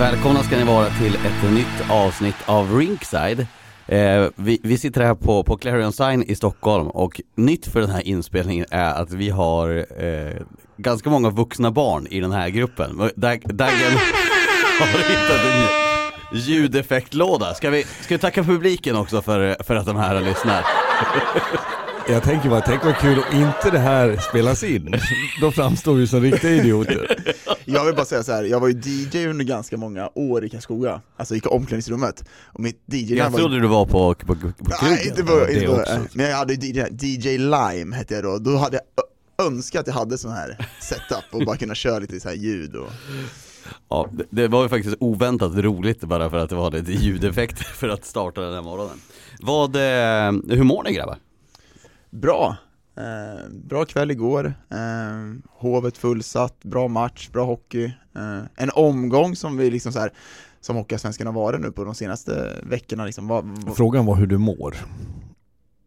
Välkomna ska ni vara till ett nytt avsnitt av Rinkside. Eh, vi, vi, sitter här på, på Clarion Sign i Stockholm och nytt för den här inspelningen är att vi har eh, ganska många vuxna barn i den här gruppen. Dag, Daggen har hittat en ljudeffektlåda. Ska vi, ska vi tacka publiken också för, för att de här lyssnar? Jag tänker bara, tänk vad kul om inte det här spelas in. Då framstår vi som riktiga idioter. Jag vill bara säga så här, jag var ju DJ under ganska många år i Karlskoga, alltså i omklädningsrummet. Och mitt DJ Jag trodde var... du var på, på, på krogen. Nej, inte på, inte på, också. men jag hade ju DJ, DJ Lime hette jag då, då hade jag önskat att jag hade sån här setup och bara kunna köra lite så här ljud och Ja, det, det var ju faktiskt oväntat roligt bara för att det var lite ljudeffekter för att starta den här morgonen. Vad, eh, hur mår ni grabbar? Bra! Eh, bra kväll igår, eh, Hovet fullsatt, bra match, bra hockey. Eh, en omgång som vi liksom så här, som Hockeyallsvenskan har varit nu på de senaste veckorna liksom. Vad, vad, Frågan var hur du mår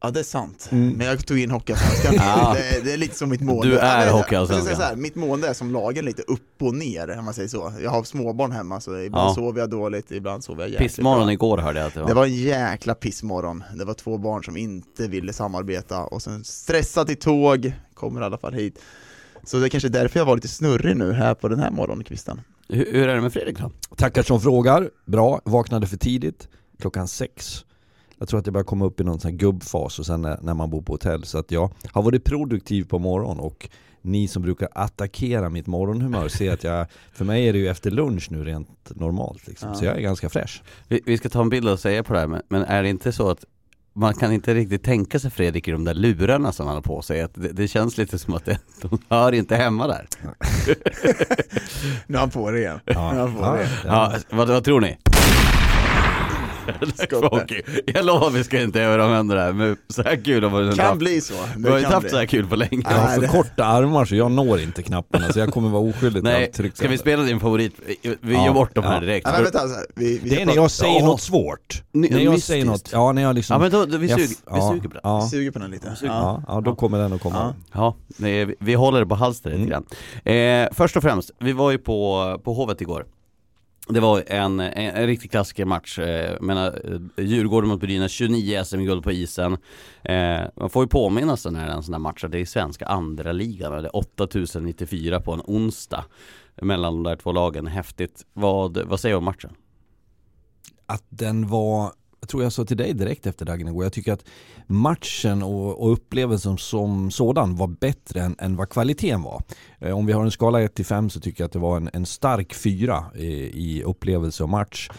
ja det är sant, Mm. men jag tog in Hockeyallsvenskan, Ja. det, det är lite som mitt mående. Du är Ja, Hockeyallsvenskan. Mitt mående är som lagen lite upp och ner, om man säger så. Jag har småbarn hemma så ibland Ja. sover jag dåligt, ibland sover jag jäkligt Pissmorgon bra. igår hörde jag att det var. Det var en jäkla pissmorgon. Det var två barn som inte ville samarbeta och sen stressat i tåg, kommer i alla fall hit. Så det är kanske därför jag var lite snurrig nu här på den här morgonkvisten. Hur, hur är det med Fredrik då? Tackar som frågar, bra, vaknade för tidigt, klockan sex. Jag tror att jag börjar komma upp i någon sån här gubbfas och sen när, när man bor på hotell. Så att jag har varit produktiv på morgonen och ni som brukar attackera mitt morgonhumör ser att jag, för mig är det ju efter lunch nu rent normalt liksom. Ja. Så jag är ganska fräsch. Vi, vi ska ta en bild och säga på det här, men, men är det inte så att man kan inte riktigt tänka sig Fredrik i de där lurarna som han har på sig, att det, det känns lite som att det, de hör inte hemma där. Nu är han på det igen. Ja. Nu är han på Ja, det. Ja, vad, vad tror ni? Jag lovar vi ska inte överanvända det här, men så här kul har vi inte Kan haft. bli så. Vi har Det inte haft bli. så här kul på länge. Jag har Nej, för det- korta armar så jag når inte knapparna så jag kommer vara oskyldigt Nej, ska vi spela din favorit? Vi vi Ja, gör bort de här ja. direkt. Nej, men vänta, så här. Vi, vi Det är när jag säger Ja. något svårt. Ni- när jag mystiskt. säger något, ja när jag liksom Ja men då, då vi, jag- suger, vi ja, suger på det. Ja, suger på den lite. ja, ja, då kommer den att komma. Ja. Ja, nej, vi- vi håller det på halster lite grann. Eh, först och främst, vi var ju på, på Hovet igår. Det var en, en, en riktig klassikermatch, eh, jag menar eh, Djurgården mot Brynäs, 29 SM-guld på isen. Eh, man får ju påminna sig när det är en sån här match att det är svenska andra ligan det är 8094 på en onsdag mellan de där två lagen, häftigt. Vad, vad säger du om matchen? att den var, jag tror jag sa till dig direkt efter dagen igår, jag tycker att matchen och, och upplevelsen som sådan var bättre än, än vad kvaliteten var. Eh, om vi har en skala 1-5 så tycker jag att det var en, en stark 4 i, eh, i upplevelse och match.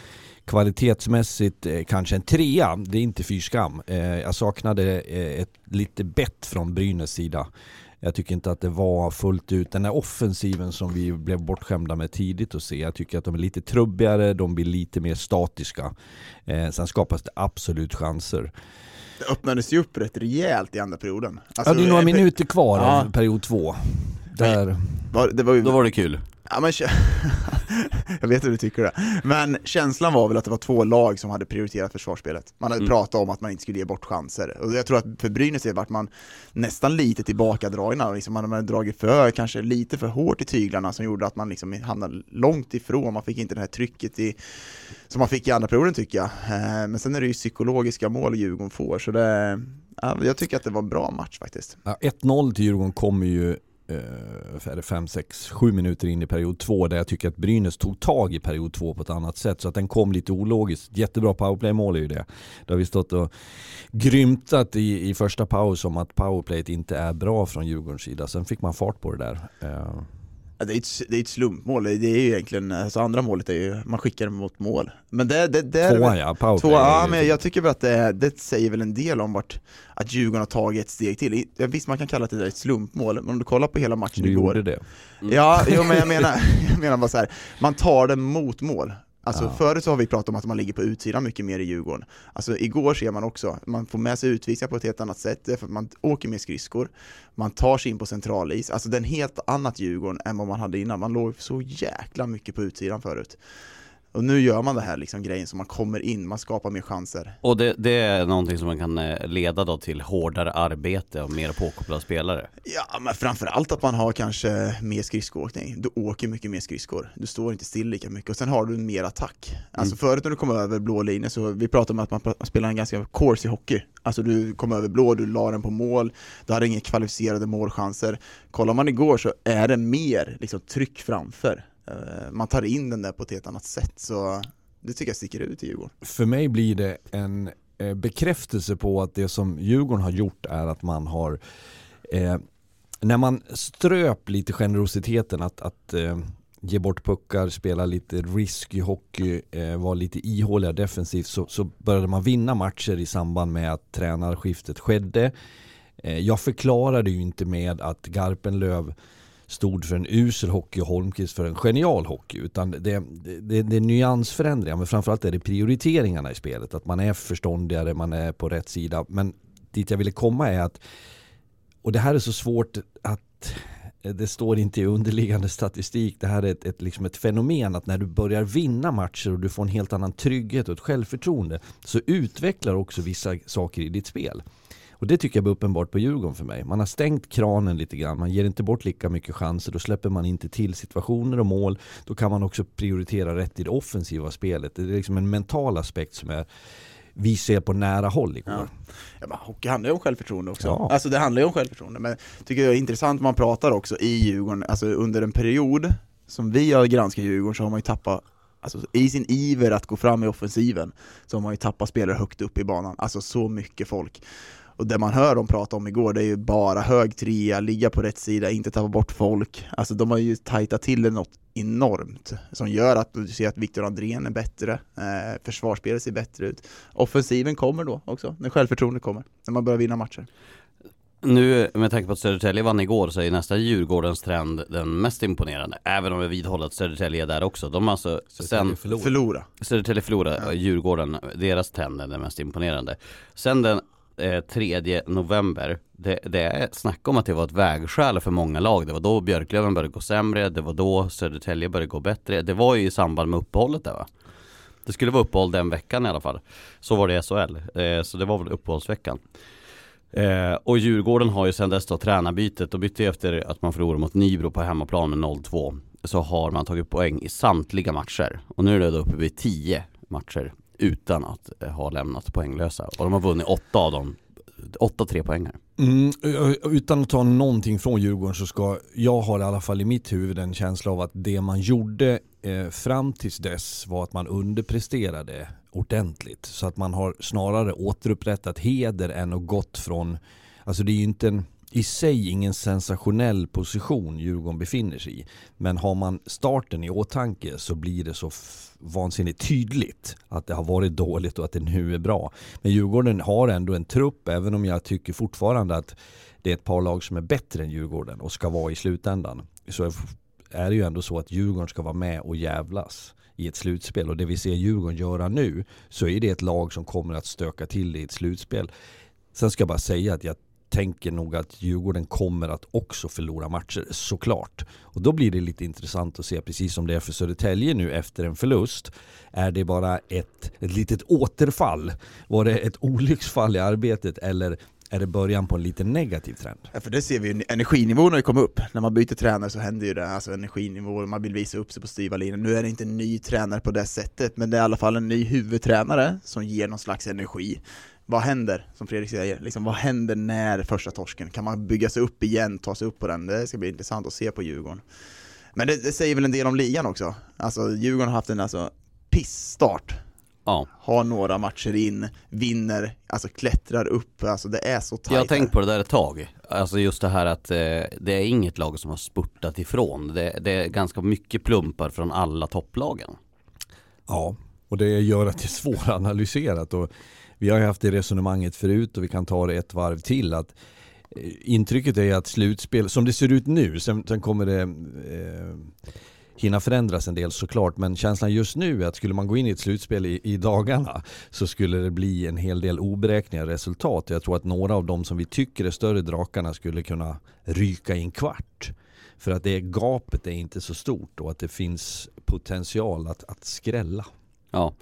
Kvalitetsmässigt eh, kanske en trea, det är inte fyrskam. Eh, jag saknade eh, ett lite bett från Brynäs sida. Jag tycker inte att det var fullt ut den här offensiven som vi blev bortskämda med tidigt att se. Jag tycker att de är lite trubbigare, de blir lite mer statiska. Eh, sen skapas det absolut chanser. Det öppnades ju upp rätt rejält i andra perioden. Alltså, ja, det är några eh, minuter kvar Ja. av period två. där... Var, det var ju, Då var det kul. Ja, men, jag vet hur du tycker det. Men känslan var väl att det var två lag som hade prioriterat försvarsspelet. Man hade Mm. pratat om att man inte skulle ge bort chanser. Och jag tror att för Brynäs vart man nästan lite tillbakadragna. Liksom man hade dragit för, kanske lite för hårt i tyglarna som gjorde att man liksom hamnade långt ifrån. Man fick inte det här trycket i, som man fick i andra perioden tycker jag. Eh, Men sen är det ju psykologiska mål Djurgården får, så det, ja, jag tycker att det var en bra match faktiskt. Ja, 1-0 till Djurgården kommer ju eh, är det 5, 6, 7 minuter in i period 2 där jag tycker att Brynäs tog tag i period 2 på ett annat sätt så att den kom lite ologiskt. Jättebra powerplay-mål är ju det. Då har vi stått och grymtat i, i första paus om att powerplayet inte är bra från Djurgårdens sida. Sen fick man fart på det där. Eh, Ja, det, är ett, det är ett slumpmål, det är ju egentligen, alltså andra målet är ju, man skickar den mot mål. Men det, det, det är Tvåan ja, powerplay. Två, ja, men jag tycker väl att det, det säger väl en del om vart att Djurgården har tagit ett steg till. Visst man kan kalla det där ett slumpmål, men om du kollar på hela matchen Du igår gjorde det. Ja, jo, men jag menar, jag menar bara så här. man tar det mot mål Alltså Ja. förut så har vi pratat om att man ligger på utsidan mycket mer i Djurgården. Alltså igår ser man också, man får med sig utvisningar på ett helt annat sätt därför att man åker med skridskor. Man tar sig in på centralis, alltså det är en helt annat Djurgården än vad man hade innan. Man låg så jäkla mycket på utsidan förut Och nu gör man det här liksom grejen så man kommer in, man skapar mer chanser Och det, det är någonting som man kan eh, leda då till hårdare arbete och mer påkopplade spelare. Ja, men framförallt att man har kanske mer skridskoåkning. Du åker mycket mer skridskor. Du står inte still lika mycket och sen har du mer attack. Alltså förut när du kom över blå linjen så vi pratade om att man spelar en ganska course i hockey. Alltså du kom över blå, du la den på mål, du hade inga kvalificerade målchanser. Kollar man igår så är det mer liksom, tryck framför. Eh, man tar in den där på ett helt annat sätt så det tycker jag sticker ut i Djurgården. För mig blir det en eh, bekräftelse på att det som Djurgården har gjort är att man har eh, när man ströp lite generositeten att, att eh, ge bort puckar, spela lite risky hockey, eh, vara lite ihåliga defensivt så, så började man vinna matcher i samband med att tränarskiftet skedde. Eh, jag förklarade ju inte med att Garpenlöv stod för en usel hockey och Holmqvist för en genial hockey. Utan det, det, det är nyansförändringar men framförallt är det prioriteringarna i spelet. Att man är förståndigare, man är på rätt sida. Men dit jag ville komma är att, och det här är så svårt att det står inte i underliggande statistik. Det här är ett, ett, liksom ett fenomen att när du börjar vinna matcher och du får en helt annan trygghet och ett självförtroende så utvecklar också vissa saker i ditt spel. Och det tycker jag blir uppenbart på Djurgården för mig. Man har stängt kranen lite grann, man ger inte bort lika mycket chanser, då släpper man inte till situationer och mål. Då kan man också prioritera rätt i det offensiva spelet. Det är liksom en mental aspekt som är, vi ser på nära håll igår. Ja. Ja, men hockey handlar ju om självförtroende också. Ja. Alltså det handlar ju om självförtroende, men tycker jag är intressant man pratar också i Djurgården, alltså under en period som vi har granskat Djurgården så har man ju tappat Alltså i sin iver att gå fram i offensiven så har man ju tappat spelare högt upp i banan, alltså så mycket folk. Och det man hör dem prata om igår det är ju bara hög trea, ligga på rätt sida, inte tappa bort folk. Alltså de har ju tajtat till det något enormt som gör att du ser att Viktor Andrén är bättre, eh, försvarsspelet ser bättre ut. Offensiven kommer då också, när självförtroendet kommer, när man börjar vinna matcher. Nu med tanke på att Södertälje vann igår så är nästa Djurgårdens trend den mest imponerande. Även om jag vidhåller att Södertälje är där också. De har alltså sen Förlora. Förlora. Södertälje förlorade, Ja. Djurgården, deras trend är den mest imponerande. Sen den eh, 3 november, det, det är snack om att det var ett vägskäl för många lag. Det var då Björklöven började gå sämre, det var då Södertälje började gå bättre. Det var ju i samband med uppehållet där va? Det skulle vara uppehåll den veckan i alla fall. Så var det i SHL, eh, så det var väl uppehållsveckan. Eh, och Djurgården har ju sedan dess då tränarbytet och bytte efter att man förlorade mot Nybro på hemmaplan med 0-2 så har man tagit poäng i samtliga matcher. Och nu är det då uppe vid 10 matcher utan att eh, ha lämnat poänglösa. Och de har vunnit åtta av dem, åtta tre poängar. Mm, utan att ta någonting från Djurgården så ska, jag har i alla fall i mitt huvud en känsla av att det man gjorde eh, fram tills dess var att man underpresterade ordentligt. Så att man har snarare återupprättat heder än att gått från, alltså det är ju inte en i sig ingen sensationell position Djurgården befinner sig i. Men har man starten i åtanke så blir det så vansinnigt tydligt att det har varit dåligt och att det nu är bra. Men Djurgården har ändå en trupp, även om jag tycker fortfarande att det är ett par lag som är bättre än Djurgården och ska vara i slutändan. Så är det ju ändå så att Djurgården ska vara med och jävlas i ett slutspel. Och det vi ser Djurgården göra nu så är det ett lag som kommer att stöka till det i ett slutspel. Sen ska jag bara säga att jag tänker nog att Djurgården kommer att också förlora matcher, såklart. Och då blir det lite intressant att se, precis som det är för Södertälje nu efter en förlust, är det bara ett, ett litet återfall? Var det ett olycksfall i arbetet eller är det början på en lite negativ trend? Ja, för det ser vi ju, energinivån har ju kommit upp. När man byter tränare så händer ju det, alltså energinivån, man vill visa upp sig på styva linjen. Nu är det inte en ny tränare på det sättet, men det är i alla fall en ny huvudtränare som ger någon slags energi. Vad händer, som Fredrik säger, liksom, vad händer när första torsken? Kan man bygga sig upp igen, ta sig upp på den? Det ska bli intressant att se på Djurgården. Men det, det säger väl en del om ligan också. Alltså Djurgården har haft en alltså, pissstart Ja. har några matcher in, vinner, alltså klättrar upp, alltså det är så tajt. Jag har tänkt på det där ett tag. Alltså just det här att eh, det är inget lag som har spurtat ifrån. Det, det är ganska mycket plumpar från alla topplagen. Ja, och det gör att det är svåranalyserat. Och vi har ju haft det resonemanget förut och vi kan ta det ett varv till. att eh, Intrycket är att slutspel, som det ser ut nu, sen, sen kommer det eh, hinna förändras en del såklart, men känslan just nu är att skulle man gå in i ett slutspel i, i dagarna så skulle det bli en hel del oberäkneliga resultat. Jag tror att några av de som vi tycker är större drakarna skulle kunna ryka i en kvart. För att det gapet är inte så stort och att det finns potential att, att skrälla. Ja,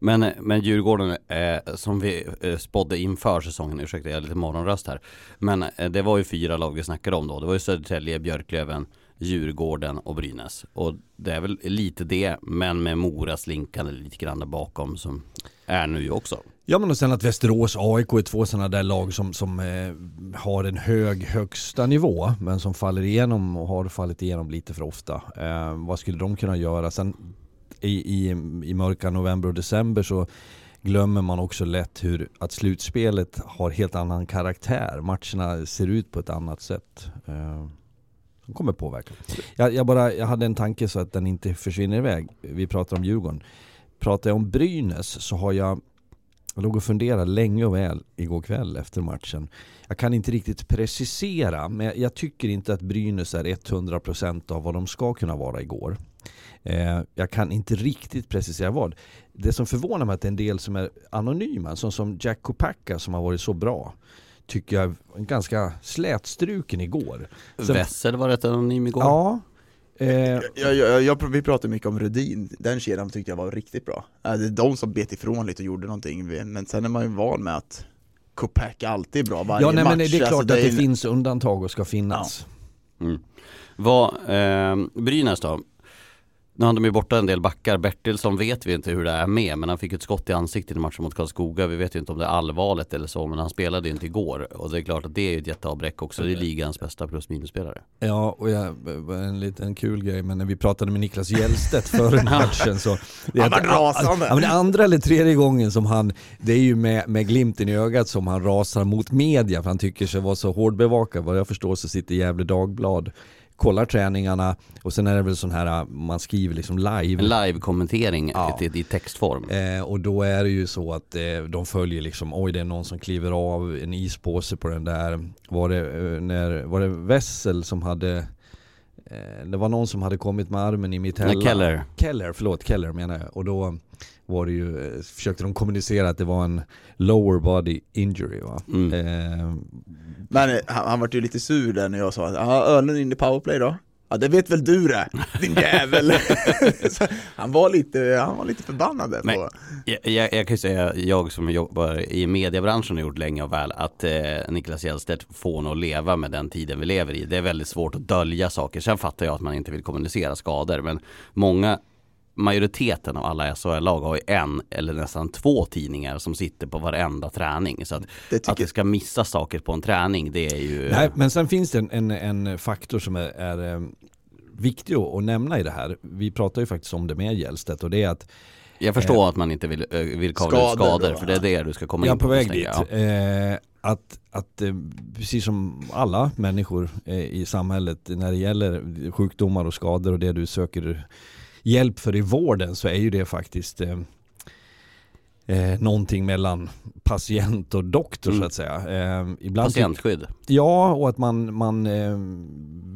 men, men Djurgården, eh, som vi eh, spådde inför säsongen, ursäkta jag är lite morgonröst här. Men eh, det var ju fyra lag vi snackade om då. Det var ju Södertälje, Björklöven, Djurgården och Brynäs. Och det är väl lite det, men med Mora slinkande lite grann där bakom som är nu också. Ja men och sen att Västerås, AIK är två sådana där lag som, som eh, har en hög högsta nivå men som faller igenom och har fallit igenom lite för ofta. Eh, vad skulle de kunna göra? Sen i, i, i mörka november och december så glömmer man också lätt hur att slutspelet har helt annan karaktär. Matcherna ser ut på ett annat sätt. Eh, som kommer påverka. Jag, jag, bara, jag hade en tanke så att den inte försvinner iväg. Vi pratar om Djurgården. Pratar jag om Brynäs så har jag jag låg och funderade länge och väl igår kväll efter matchen. Jag kan inte riktigt precisera, men jag tycker inte att Brynäs är 100% av vad de ska kunna vara igår. Eh, jag kan inte riktigt precisera vad. Det som förvånar mig är att det är en del som är anonyma, som, som Jack Kopacka som har varit så bra. Tycker jag är ganska slätstruken igår. Sen, Wessel var rätt anonym igår. Ja. Eh, Jag, jag, jag, vi pratade mycket om Rudin, den kedjan tyckte jag var riktigt bra. Äh, Det är de som bet ifrån lite och gjorde någonting, men sen är man ju van med att Kopek alltid är bra varje ja nej, match. men det är klart Alltså, att det är- finns undantag och ska finnas. Mm. Vad, eh, Brynäs då? Nu har de ju borta en del backar. Bertilsson vet vi inte hur det är med, men han fick ett skott i ansiktet i matchen mot Karlskoga. Vi vet ju inte om det är allvarligt eller så, men han spelade ju inte igår. Och det är klart att det är ett jätteavbräck också. Det är ligans bästa plus minusspelare. Ja, och jag, en liten kul grej, men när vi pratade med Niklas Hjellstedt före matchen så... Det Han var att- rasande. Ja, men andra eller tredje gången som han, det är ju med, med glimten i ögat som han rasar mot media för han tycker sig vara så hårdbevakad. Vad jag förstår så sitter Gävle Dagblad, kollar träningarna och sen är det väl sån här, man skriver liksom live. En live-kommentering Ja. i, i textform. Eh, och då är det ju så att eh, de följer liksom, oj det är någon som kliver av en ispåse på den där. Var det, eh, när, var det Wessel som hade, eh, det var någon som hade kommit med armen i mitella. Nej, Keller. Keller, förlåt, Keller menar jag. Och då var det ju, eh, försökte de kommunicera att det var en lower body injury va. Mm. Eh, Men han, han vart ju lite sur där när jag sa att ja, ölen in i powerplay då? Ja det vet väl du det, din jävel! Han, var lite, han var lite förbannad där på Jag, jag, jag kan ju säga, jag som jobbar i mediebranschen har gjort länge och väl, att eh, Niklas Hjellstedt får nog leva med den tiden vi lever i. Det är väldigt svårt att dölja saker. Sen fattar jag att man inte vill kommunicera skador, men många Majoriteten av alla SHL-lag har ju en eller nästan två tidningar som sitter på varenda träning. Så att, Det att det ska missa saker på en träning, det är ju... Nej, men sen finns det en, en, en faktor som är, är eh, viktig att att nämna i det här. Vi pratar ju faktiskt om det med Hjellstedt och det är att Jag förstår att man inte vill, eh, vill kavla ut Skador skador, då, för det är det du ska komma Jag in är på väg dit. jag. Eh, att, att eh, precis som alla människor eh, i samhället när det gäller sjukdomar och skador och det du söker hjälp för i vården så är ju det faktiskt eh, eh, någonting mellan patient och doktor Mm. så att säga. Eh, ibland Patientskydd. Ja, och att man, man eh,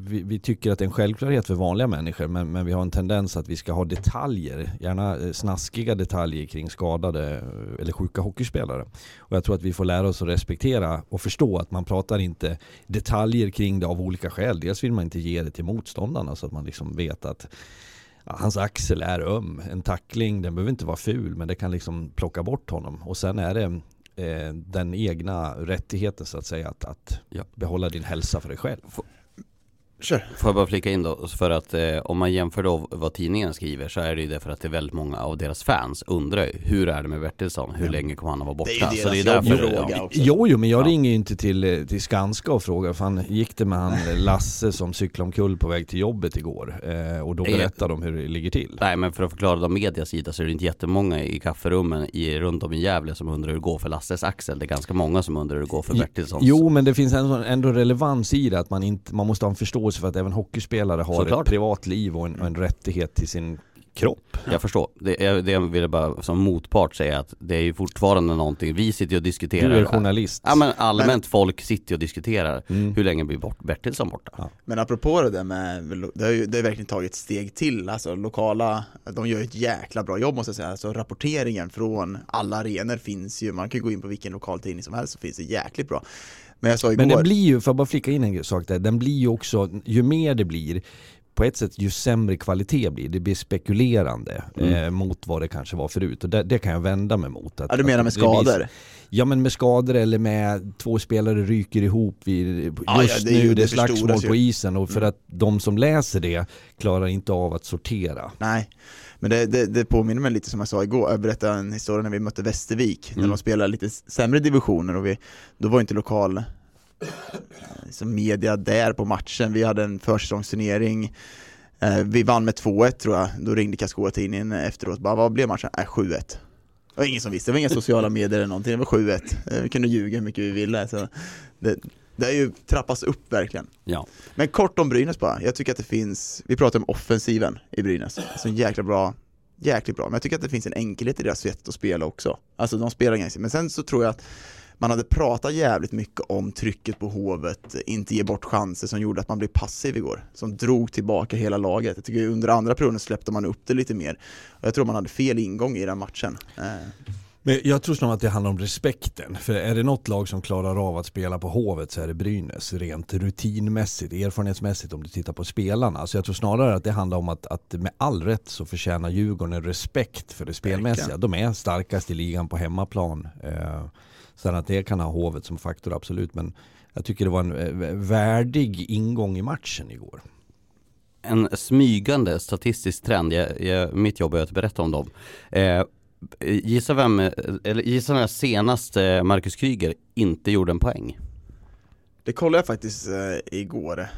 vi, vi, tycker att det är en självklarhet för vanliga människor men, men vi har en tendens att vi ska ha detaljer, gärna eh, snaskiga detaljer kring skadade eh, eller sjuka hockeyspelare. Och jag tror att vi får lära oss att respektera och förstå att man pratar inte detaljer kring det av olika skäl. Dels vill man inte ge det till motståndarna så att man liksom vet att ja, hans axel är öm. En tackling, den behöver inte vara ful men det kan liksom plocka bort honom. Och sen är det eh, den egna rättigheten så att säga att, att ja. behålla din hälsa för dig själv. Kör. Får jag bara flika in då, för att eh, om man jämför då vad tidningen skriver så är det ju det för att det är väldigt många av deras fans undrar hur är det med Bertilsson, hur ja. länge kommer han att vara borta? Det är ju så det är därför fråga ja. också. Jo, jo, men jag ja. ringer ju inte till, eh, till Skanska och frågar, fan gick det med han Lasse som cyklade omkull på väg till jobbet igår? Eh, och då berättade de hur det ligger till. Nej, men för att förklara då medias sida så är det inte jättemånga i kafferummen i, runt om i Gävle som undrar hur det går för Lasses axel. Det är ganska många som undrar hur det går för Bertilssons. Jo, men det finns ändå, ändå relevans i det, att man, inte, man måste ha en förståelse för att även hockeyspelare har Såklart. ett privatliv och en, och en rättighet till sin kropp. Jag förstår. Det, det vill jag bara som motpart säga att det är ju fortfarande någonting, vi sitter och diskuterar. Du är journalist. Ja men allmänt men, folk sitter och diskuterar mm. hur länge blir bort Bertilsson borta. Ja. Men apropå det där med, det har ju det har verkligen tagit ett steg till, alltså lokala, de gör ett jäkla bra jobb måste jag säga, alltså rapporteringen från alla arenor finns ju, man kan gå in på vilken lokaltidning som helst så finns det jäkligt bra. Men jag sa igår... Men den blir ju, för att bara flika in en sak där, den blir ju också, ju mer det blir på ett sätt ju sämre kvalitet blir det. blir spekulerande mm. eh, mot vad det kanske var förut. Och det, det kan jag vända mig mot. Att, ja, du menar med skador? Blir, ja men med skador eller med två spelare ryker ihop vid, just ja, det nu, det, det är slagsmål på isen och för mm. att de som läser det klarar inte av att sortera. Nej. Men det, det, det, påminner mig lite som jag sa igår, jag berättade en historia när vi mötte Västervik, mm. när de spelade lite sämre divisioner och vi, då var inte lokal liksom media där på matchen, vi hade en försäsongsturnering eh, vi vann med 2-1 tror jag, då ringde Karlskoga-tidningen efteråt, bara vad blev matchen? Äh, 7-1 Det var ingen som visste, det var inga sociala medier eller någonting, det var 7-1 eh, Vi kunde ljuga hur mycket vi ville så det, det har ju trappats upp verkligen. Ja. Men kort om Brynäs bara, jag tycker att det finns, vi pratar om offensiven i Brynäs, alltså en jäkla bra jäkligt bra, men jag tycker att det finns en enkelhet i deras sätt att spela också. Alltså de spelar ganska, men sen så tror jag att man hade pratat jävligt mycket om trycket på Hovet, inte ge bort chanser som gjorde att man blev passiv igår, som drog tillbaka hela laget. Jag tycker under andra perioden släppte man upp det lite mer. Och jag tror man hade fel ingång i den matchen. Eh. Men jag tror snarare att det handlar om respekten. För är det något lag som klarar av att spela på Hovet så är det Brynäs. Rent rutinmässigt, erfarenhetsmässigt om du tittar på spelarna. Så jag tror snarare att det handlar om att, att med all rätt så förtjänar Djurgården en respekt för det spelmässiga. De är starkast i ligan på hemmaplan. Eh, sen att det kan ha Hovet som faktor, absolut. Men jag tycker det var en eh, värdig ingång i matchen igår en smygande statistisk trend, jag, jag, mitt jobb är att berätta om dem. Eh, Gissa vem, eller gissa när senast Marcus Kryger inte gjorde en poäng? Det kollade jag faktiskt eh, igår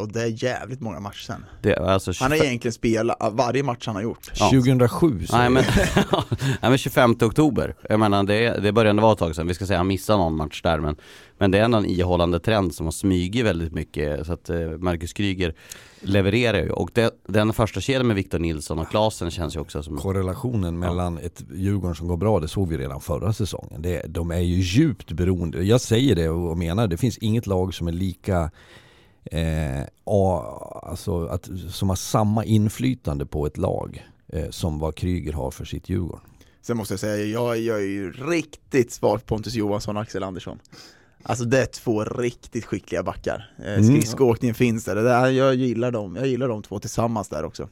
och det är jävligt många matcher sen. Det, alltså 25... Han har egentligen spelat varje match han har gjort. Ja. 2007 så Nej men, nej, men 25 oktober, jag menar det, det började vara ett tag sedan, vi ska säga han missade någon match där men Men det är ändå en ihållande trend som har smugit väldigt mycket så att eh, Marcus Kryger levererar ju och det, den första kedjan med Victor Nilsson och Klasen känns ju också som Korrelationen mellan ett Djurgården som går bra, det såg vi redan förra säsongen. Det, de är ju djupt beroende, jag säger det och menar det finns inget lag som är lika eh, alltså att, som har samma inflytande på ett lag eh, som vad Kryger har för sitt Djurgården. Sen måste jag säga, jag, jag är ju riktigt svag Pontus Johansson och Axel Andersson. Alltså det är två riktigt skickliga backar. Eh, mm. Skridskoåkningen finns där. Det där, jag, gillar dem. jag gillar de två tillsammans där också.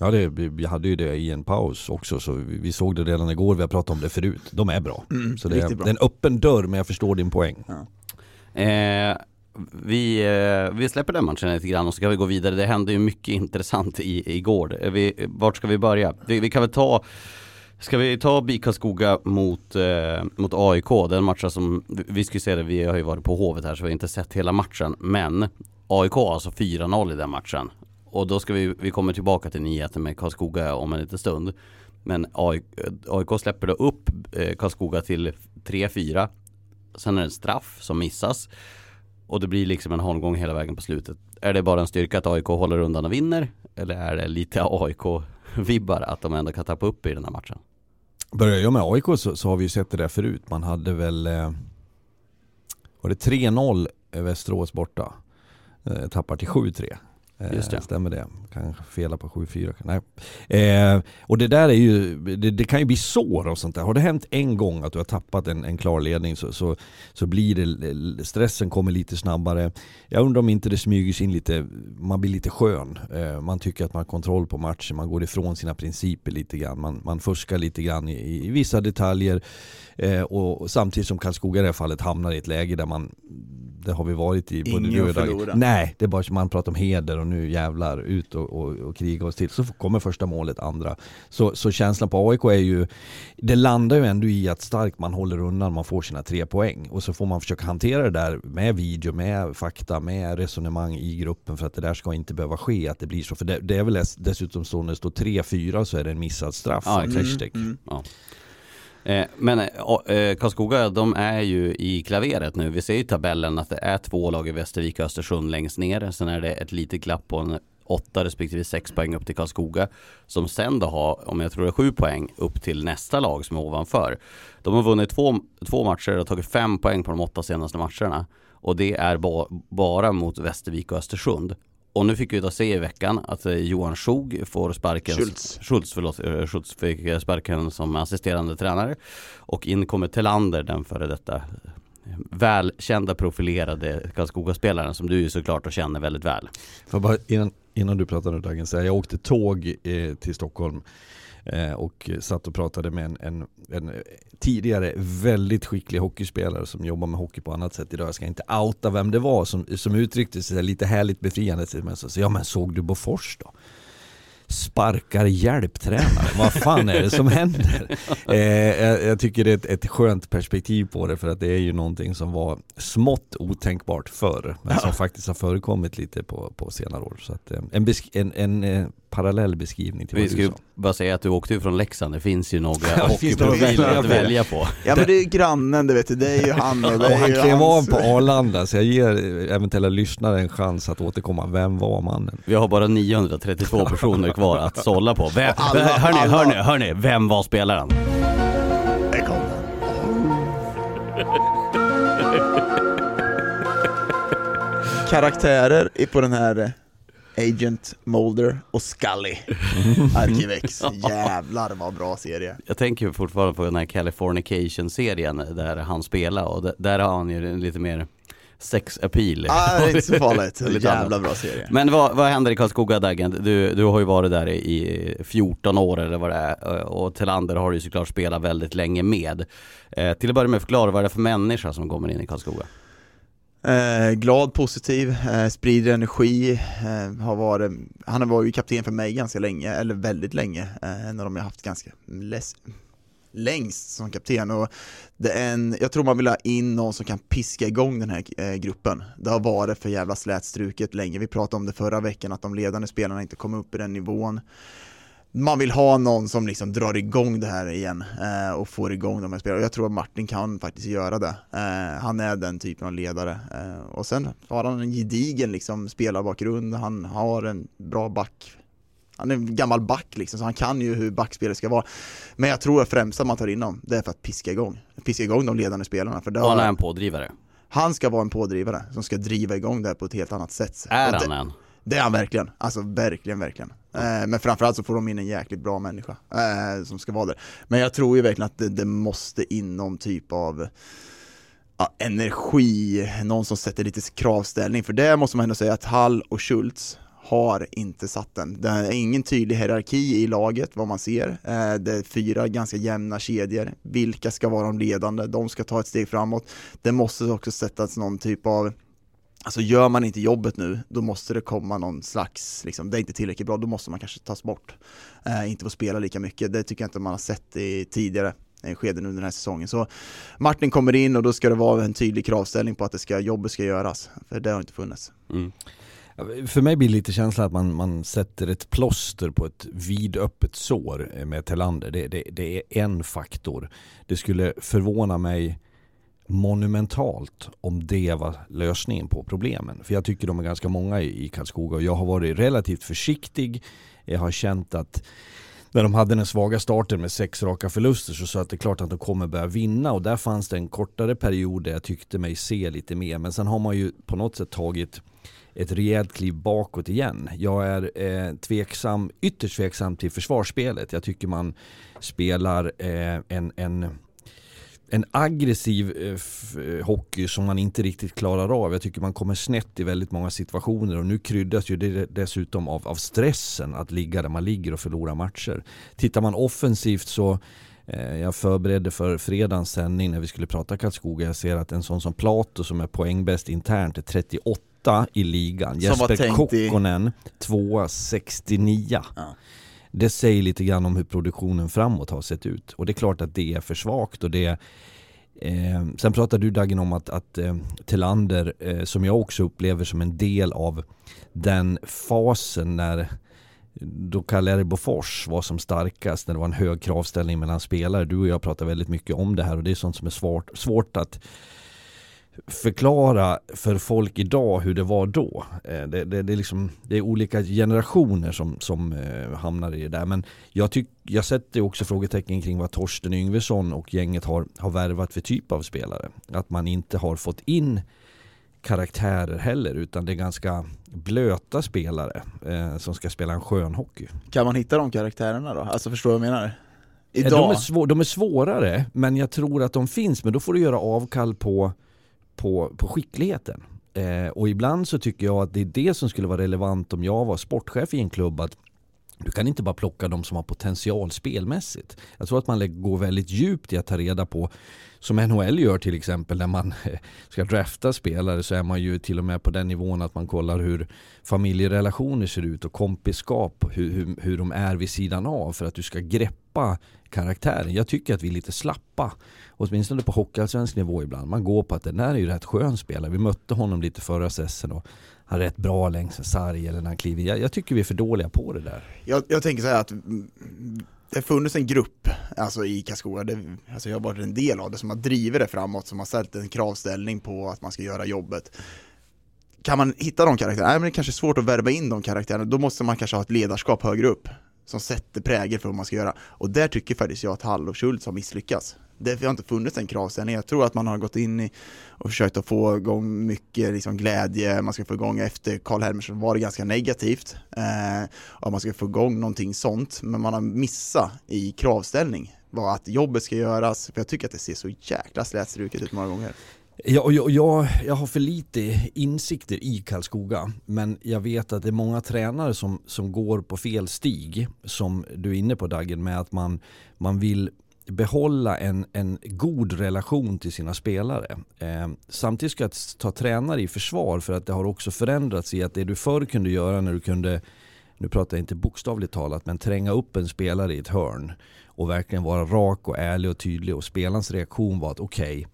Ja, det, vi hade ju det i en paus också, så vi, vi såg det redan igår, vi har pratat om det förut. De är bra. Mm, så det är, bra. det är en öppen dörr, men jag förstår din poäng. Ja. Eh, vi, eh, vi släpper den matchen lite grann och så kan vi gå vidare. Det hände ju mycket intressant i, igår. Eh, vi, eh, vart ska vi börja? Vi, vi kan väl ta Ska vi ta BIK Karlskoga mot, eh, mot AIK, den matchen som, vi ska ju se det, vi har ju varit på Hovet här så vi har inte sett hela matchen, men AIK har alltså 4-0 i den matchen. Och då ska vi, vi kommer tillbaka till nyheten med Karlskoga om en liten stund. Men AIK, AIK släpper då upp eh, Karlskoga till 3-4. Sen är det en straff som missas. Och det blir liksom en holmgång hela vägen på slutet. Är det bara en styrka att AIK håller undan och vinner? Eller är det lite AIK vibbar att de ändå kan tappa upp i den här matchen. Börjar jag med AIK så, så har vi ju sett det där förut. Man hade väl, eh, var det 3-0 Västerås borta? Eh, tappar till 7-3. Eh, Just det. Stämmer det? Kanske fela på 7-4. Nej. Eh, och det där är ju, det, det kan ju bli sår och sånt där. Har det hänt en gång att du har tappat en, en klar ledning så, så, så blir det, stressen kommer lite snabbare. Jag undrar om inte det smyger sig in lite, man blir lite skön. Eh, man tycker att man har kontroll på matchen, man går ifrån sina principer lite grann. Man, man fuskar lite grann i, i vissa detaljer. Eh, och samtidigt som Karlskoga i det här fallet hamnar i ett läge där man det har vi varit i både Ingen du och förlora. Nej, det är bara man pratar om heder och nu jävlar ut och, och, och kriga oss till. Så kommer första målet, andra. Så, så känslan på AIK är ju, det landar ju ändå i att starkt man håller undan, man får sina tre poäng. Och så får man försöka hantera det där med video, med fakta, med resonemang i gruppen för att det där ska inte behöva ske, att det blir så. För det, det är väl dess- dessutom så när det står 3-4 så är det en missad straff. Ja, exakt. Ziyech. Ja. Eh, men eh, Karlskoga, de är ju i klaveret nu. Vi ser i tabellen att det är två lag i Västervik och Östersund längst ner. Sen är det ett litet glapp på en åtta respektive sex poäng upp till Karlskoga. Som sen då har, om jag tror det är sju poäng, upp till nästa lag som är ovanför. De har vunnit två, två matcher och tagit fem poäng på de åtta senaste matcherna. Och det är ba, bara mot Västervik och Östersund. Och nu fick vi då se i veckan att eh, Johan Schog får sparken. Schultz. Schultz, förlåt, eh, Schultz fick eh, sparken som assisterande tränare. Och in kommer Telander, den före detta välkända profilerade Karlskoga-spelaren som du ju såklart och känner väldigt väl. Får jag bara, innan, innan du pratar nu Dagen, jag åkte tåg eh, till Stockholm eh, och satt och pratade med en, en, en tidigare väldigt skicklig hockeyspelare som jobbar med hockey på annat sätt idag. Jag ska inte outa vem det var som, som uttryckte sig lite härligt befriande. Men så, så, ja men såg du Bofors då? Sparkar hjälptränare, vad fan är det som händer? Eh, jag, jag tycker det är ett, ett skönt perspektiv på det för att det är ju någonting som var smått otänkbart förr men som faktiskt har förekommit lite på, på senare år. Så att, eh, en, en, en parallell beskrivning till Vi vad ska du ju sa. bara säga att du åkte ju från Leksand, det finns ju några Ja, det finns några att hockeyprofiler välja att på. välja på. Ja men det är ju grannen, det vet du, det är ju han och det Och är han ju klev av hans- på Arlanda så jag ger eventuella lyssnare en chans att återkomma. Vem var mannen? Vi har bara 932 personer kvar att sålla på. Vem, Alla- hörni, alla- hörni, hörni, vem var spelaren? Där kom den. Karaktärer i- på den här eh, Agent Mulder och Scully Arkivex, jävlar vad bra serie Jag tänker fortfarande på den här Californication-serien där han spelar och där har han ju lite mer sex appeal. ah, det är inte så farligt, Lite jävla bra serie Men vad, vad händer i Karlskoga Daggen? Du, du har ju varit där i, i 14 år eller vad det är och Tillander har ju såklart spelat väldigt länge med. Eh, till att börja med förklara vad det är för människa som kommer in i Karlskoga? Eh, glad, positiv, eh, sprider energi, eh, har varit, han har varit kapten för mig ganska länge, eller väldigt länge, eh, en av dem jag haft ganska less, längst som kapten och det är en, jag tror man vill ha in någon som kan piska igång den här eh, gruppen. Det har varit för jävla slätstruket länge, vi pratade om det förra veckan att de ledande spelarna inte kom upp i den nivån. Man vill ha någon som liksom drar igång det här igen eh, och får igång de här spelarna. Jag tror att Martin kan faktiskt göra det. Eh, han är den typen av ledare. Eh, och sen har han en gedigen liksom, spelarbakgrund, han har en bra back. Han är en gammal back liksom, så han kan ju hur backspelet ska vara. Men jag tror att främst att man tar in honom, det är för att piska igång. Piska igång de ledande spelarna. För det han är en pådrivare. han ska vara en pådrivare som ska driva igång det här på ett helt annat sätt. Är Och det, han en? Det är han verkligen, alltså verkligen, verkligen. Eh, men framförallt så får de in en jäkligt bra människa eh, som ska vara där. Men jag tror ju verkligen att det, det måste in någon typ av ja, energi, någon som sätter lite kravställning. För det måste man ändå säga att Hall och Schultz har inte satt den. Det är ingen tydlig hierarki i laget, vad man ser. Eh, det är fyra ganska jämna kedjor. Vilka ska vara de ledande? De ska ta ett steg framåt. Det måste också sättas någon typ av Alltså gör man inte jobbet nu, då måste det komma någon slags, liksom, det är inte tillräckligt bra, då måste man kanske tas bort. Eh, inte få spela lika mycket, det tycker jag inte man har sett i tidigare eh, skeden under den här säsongen. Så Martin kommer in och då ska det vara en tydlig kravställning på att det ska, jobbet ska göras, för det har inte funnits. Mm. För mig blir det lite känslan att man, man sätter ett plåster på ett vidöppet sår eh, med Telander. Det, det, det är en faktor. Det skulle förvåna mig monumentalt om det var lösningen på problemen. För jag tycker de är ganska många i, Karlskoga och jag har varit relativt försiktig. Jag har känt att när de hade den svaga starten med sex raka förluster så sa jag att det är klart att de kommer börja vinna och där fanns det en kortare period där jag tyckte mig se lite mer. Men sen har man ju på något sätt tagit ett rejält kliv bakåt igen. Jag är eh, tveksam, ytterst tveksam till försvarsspelet. Jag tycker man spelar eh, en, en en aggressiv eh, hockey som man inte riktigt klarar av. Jag tycker man kommer snett i väldigt många situationer och nu kryddas ju det dessutom av, av stressen att ligga där man ligger och förlora matcher. Tittar man offensivt så eh, jag förberedde för fredagens sändning när vi skulle prata Karlskoga. Jag ser att en sån som Plato som är poängbäst internt är 38 i ligan. Jesper Kokkonen, i... tvåa 69. Ja det säger lite grann om hur produktionen framåt har sett ut. Och det är klart att det är för svagt och det eh, Sen pratar du Dagen om att, att eh, Tillander, eh, som jag också upplever som en del av den fasen när då Kalle Bofors var som starkast, när det var en hög kravställning mellan spelare. Du och jag pratar väldigt mycket om det här och det är sånt som är svårt, svårt att förklara för folk idag hur det var då. Eh, det, det, det, är, liksom, det är olika generationer som, som eh, hamnar i det där. Men jag, tyck, jag sätter också frågetecken kring vad Torsten Yngvesson och gänget har, har värvat för typ av spelare. Att man inte har fått in karaktärer heller utan det är ganska blöta spelare eh, som ska spela en skön hockey. Kan man hitta de karaktärerna då? Alltså förstår du vad jag menar? Idag? De är, svår, de är svårare men jag tror att de finns men då får du göra avkall på på, på skickligheten. Eh, och ibland så tycker jag att det är det som skulle vara relevant om jag var sportchef i en klubb. Att du kan inte bara plocka de som har potential spelmässigt. Jag tror att man går väldigt djupt i att ta reda på, som NHL gör till exempel, när man eh, ska drafta spelare så är man ju till och med på den nivån att man kollar hur familjerelationer ser ut och kompiskap, hur, hur, hur de är vid sidan av för att du ska greppa karaktären. Jag tycker att vi är lite slappa åtminstone på hockeyallsvensk nivå ibland. Man går på att den där är ju rätt skön spelare. Vi mötte honom lite förra säsongen och han är rätt bra längs en sarg eller när han kliver jag, jag tycker vi är för dåliga på det där. Jag, jag tänker så här att det har funnits en grupp alltså i Karlskoga, det, alltså jag har varit en del av det, som har drivit det framåt, som har ställt en kravställning på att man ska göra jobbet. Kan man hitta de karaktärerna? Nej men det är kanske är svårt att värva in de karaktärerna, då måste man kanske ha ett ledarskap högre upp som sätter prägel för vad man ska göra. Och där tycker faktiskt jag att Hall och Schultz har misslyckats det har inte funnits en kravställning. Jag tror att man har gått in i och försökt att få igång mycket liksom glädje, man ska få igång efter Karl Helmersson var det ganska negativt, eh, att man ska få igång någonting sånt, men man har missat i kravställning vad att jobbet ska göras, för jag tycker att det ser så jäkla slätstruket ut många gånger. Ja, jag, jag, jag har för lite insikter i Karlskoga men jag vet att det är många tränare som, som går på fel stig som du är inne på Dagen med att man, man vill behålla en, en god relation till sina spelare. Eh, samtidigt ska jag ta tränare i försvar för att det har också förändrats i att det du förr kunde göra när du kunde, nu pratar jag inte bokstavligt talat, men tränga upp en spelare i ett hörn och verkligen vara rak och ärlig och tydlig och spelarens reaktion var att okej, okay,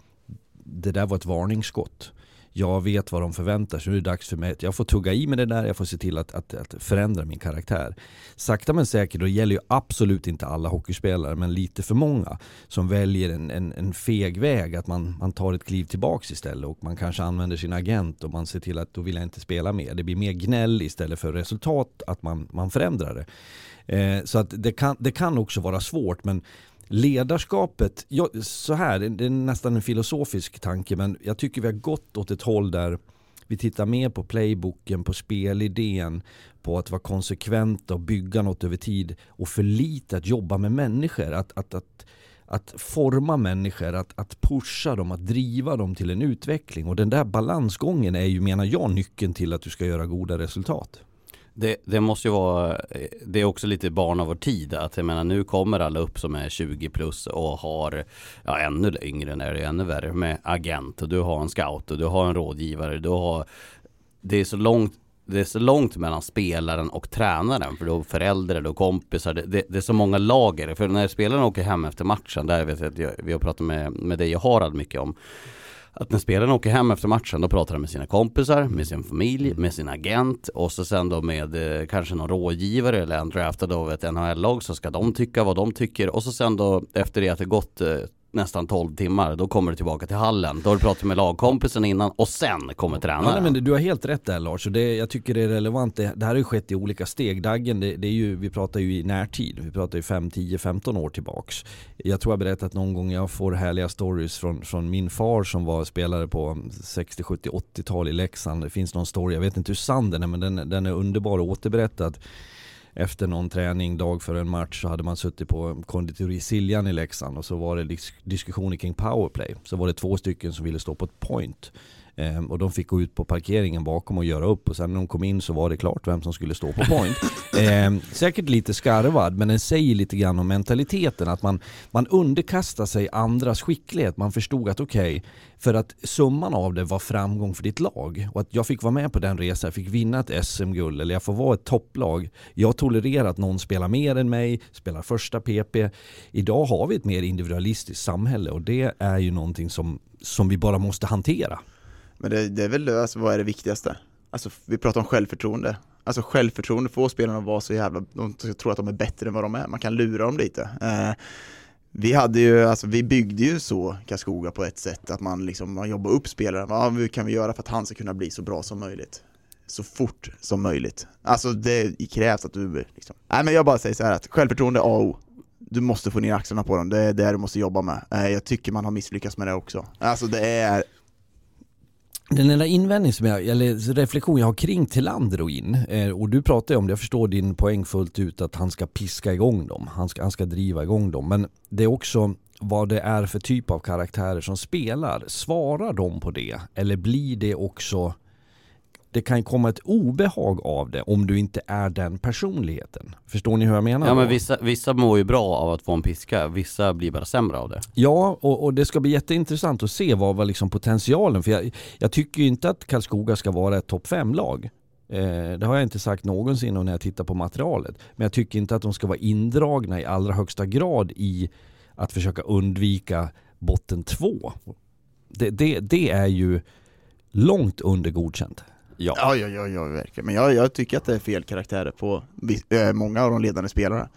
det där var ett varningsskott jag vet vad de förväntar sig, nu är det dags för mig jag får tugga i med det där, jag får se till att, att, att förändra min karaktär. Sakta men säkert, och det gäller ju absolut inte alla hockeyspelare, men lite för många som väljer en, en, en feg väg, att man, man tar ett kliv tillbaks istället och man kanske använder sin agent och man ser till att då vill jag inte spela mer. Det blir mer gnäll istället för resultat, att man, man förändrar det. Eh, så att det kan, det kan också vara svårt, men Ledarskapet, ja, så här, det är nästan en filosofisk tanke men jag tycker vi har gått åt ett håll där vi tittar mer på playbooken, på spelidén, på att vara konsekventa och bygga något över tid och för lite att jobba med människor. Att, att, att, att forma människor, att, att pusha dem, att driva dem till en utveckling. Och den där balansgången är ju, menar jag, nyckeln till att du ska göra goda resultat. Det, det, måste ju vara, eh, det är också lite barn av vår tid. Att jag menar nu kommer alla upp som är 20 plus och har, ja ännu yngre när det är ännu värre med agent och du har en scout och du har en rådgivare. Du har, det är så långt det är så långt mellan spelaren och tränaren för du har föräldrar, och kompisar, det, det, det, är så många lager. För när spelaren åker hem efter matchen, där vet jag att vi har pratat med, med dig och Harald mycket om att när spelarna åker hem efter matchen då pratar de med sina kompisar, med sin familj, mm. med sin agent och så sen då med eh, kanske någon rådgivare eller en draftad av ett NHL-lag så ska de tycka vad de tycker och så sen då efter det att det gått eh, nästan 12 timmar, då kommer du tillbaka till hallen. Då har du pratat med lagkompisen innan och sen kommer tränaren. Ja, nej, men du har helt rätt där Lars, och det, jag tycker det är relevant. Det, det här har ju skett i olika steg. Daggen, det, det, är ju, vi pratar ju i närtid. Vi pratar ju 5, 10, 15 år tillbaks. Jag tror jag berättat någon gång, jag får härliga stories från, från min far som var spelare på 60, 70, 80-tal i Leksand. Det finns någon story, jag vet inte hur sann den är, men den, den är underbar och återberättad efter någon träning, dag före en match, så hade man suttit på konditori Siljan i Leksand och så var det diskussioner kring powerplay. Så var det två stycken som ville stå på ett point. Ehm, och de fick gå ut på parkeringen bakom och göra upp och sen när de kom in så var det klart vem som skulle stå på point. Ehm, säkert lite skarvad men den säger lite grann om mentaliteten att man, man underkastar sig andras skicklighet. Man förstod att okej, okay, för att summan av det var framgång för ditt lag och att jag fick vara med på den resan, jag fick vinna ett SM-guld eller jag får vara ett topplag. Jag tolererar att någon spelar mer än mig, spelar första PP. Idag har vi ett mer individualistiskt samhälle och det är ju någonting som, som vi bara måste hantera. Men det, det är väl det, alltså, vad är det viktigaste? Alltså vi pratar om självförtroende. Alltså självförtroende får spelarna att vara så jävla, de tror att de är bättre än vad de är. Man kan lura dem lite. Eh, vi hade ju, alltså vi byggde ju så Karlskoga på ett sätt att man liksom, man jobbar upp spelaren. Vad kan vi göra för att han ska kunna bli så bra som möjligt? Så fort som möjligt. Alltså det krävs att du liksom, nej men jag bara säger så här att självförtroende är A och O du måste få ner axlarna på dem, det är det du måste jobba med. Eh, jag tycker man har misslyckats med det också. Alltså det är den enda invändning som jag, eller reflektion jag har kring Tillander och in, eh, och du pratar ju om det, jag förstår din poäng fullt ut att han ska piska igång dem, han ska, han ska driva igång dem, men det är också vad det är för typ av karaktärer som spelar. Svarar de på det? Eller blir det också det kan komma ett obehag av det om du inte är den personligheten. Förstår ni hur jag menar? Ja men vissa, vissa mår ju bra av att få en piska, vissa blir bara sämre av det. Ja, och, och det ska bli jätteintressant att se vad var liksom potentialen. För jag, jag tycker ju inte att Karlskoga ska vara ett topp 5-lag. Eh, det har jag inte sagt någonsin när jag tittar på materialet. Men jag tycker inte att de ska vara indragna i allra högsta grad i att försöka undvika botten 2. Det, det, det är ju långt under godkänt. Ja, ja, ja, ja, ja verkligen. Men jag, jag tycker att det är fel karaktärer på äh, många av de ledande spelarna.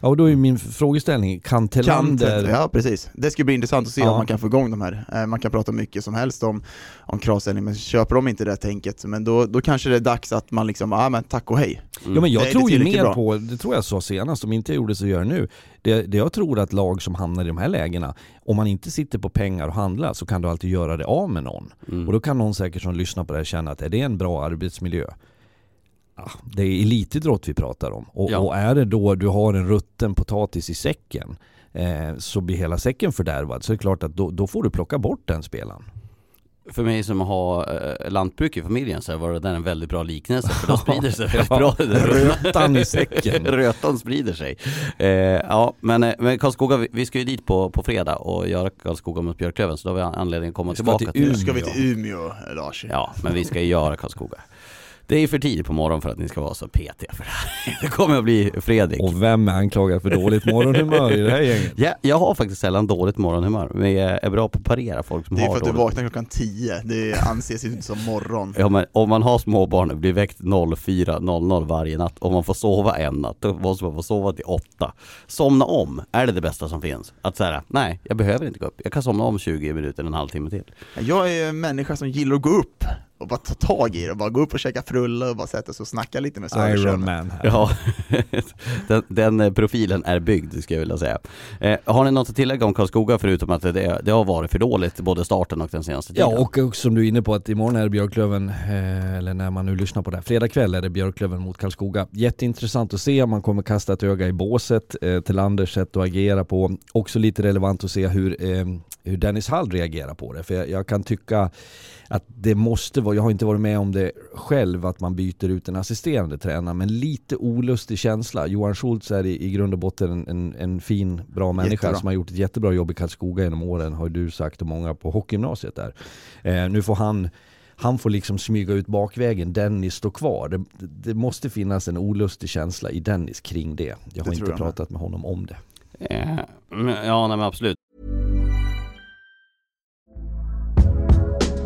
Ja och då är min frågeställning, kan Telander... Ja precis, det ska bli intressant att se ja. om man kan få igång de här. Eh, man kan prata mycket som helst om, om kravställning, men köper de inte det tänket, men då, då kanske det är dags att man liksom, ja men tack och hej. Mm. Ja men jag det tror ju mer bra. på, det tror jag sa senast, om inte jag gjorde så gör jag nu. Det, det jag tror att lag som hamnar i de här lägena, om man inte sitter på pengar och handlar så kan du alltid göra det av med någon. Mm. Och då kan någon säkert som lyssnar på det här känna att är det en bra arbetsmiljö? Det är elitidrott vi pratar om. Och, ja. och, är det då du har en rutten potatis i säcken eh, så blir hela säcken fördärvad så är det klart att då, då får du plocka bort den spelaren. För mig som har eh, lantbruk i familjen så var det där en väldigt bra liknelse för då sprider sig väldigt bra Rötan i säcken Rötan sprider sig eh, Ja men, eh, men Karlskoga, vi, vi ska ju dit på, på fredag och göra Karlskoga mot Björklöven så då har vi anledning att komma tillbaka till Umeå. Ska vi till Umeå Lars Ja men vi ska ju göra Karlskoga det är för tidigt på morgonen för att ni ska vara så petiga för det här. Det kommer att bli Fredrik. Och vem är anklagad för dåligt morgonhumör i det här gänget? Ja, jag har faktiskt sällan dåligt morgonhumör, men jag är bra på att parera folk som har. Det är för att du vaknar klockan 10, det anses ju inte som morgon. Ja men om man har småbarn och blir väckt 04.00 varje natt och man får sova en natt, då måste man få sova till 8. Somna om, är det det bästa som finns? Att säga, nej, jag behöver inte gå upp. Jag kan somna om 20 minuter, en halvtimme till. Jag är en människa som gillar att gå upp och bara ta tag i det och bara gå upp och käka frulle och bara sätta sig och snacka lite med Söderström. Iron Man här. Ja, den, den, eh, profilen är byggd skulle jag vilja säga. Eh, har ni något att tillägga om Karlskoga förutom att det, det har varit för dåligt både starten och den senaste tiden? Ja och, och som du är inne på att imorgon är det Björklöven, eh, eller när man nu lyssnar på det här, fredag kväll är det Björklöven mot Karlskoga. Jätteintressant att se, man kommer kasta ett öga i båset eh, till Anders sätt att agera på. Också lite relevant att se hur, eh, hur Dennis Hall reagerar på det, för jag, jag kan tycka att det måste vara, jag har inte varit med om det själv, att man byter ut en assisterande tränare, men lite olustig känsla. Johan Schultz är i, i grund och botten en, en, en fin, bra människa jättebra. som har gjort ett jättebra jobb i Karlskoga genom åren, har du sagt och många på hockeygymnasiet där. Eh, nu får han han får liksom smyga ut bakvägen, Dennis står kvar. Det, det måste finnas en olustig känsla i Dennis kring det. Jag har det inte pratat med honom om det. Ja, ja nej, men absolut.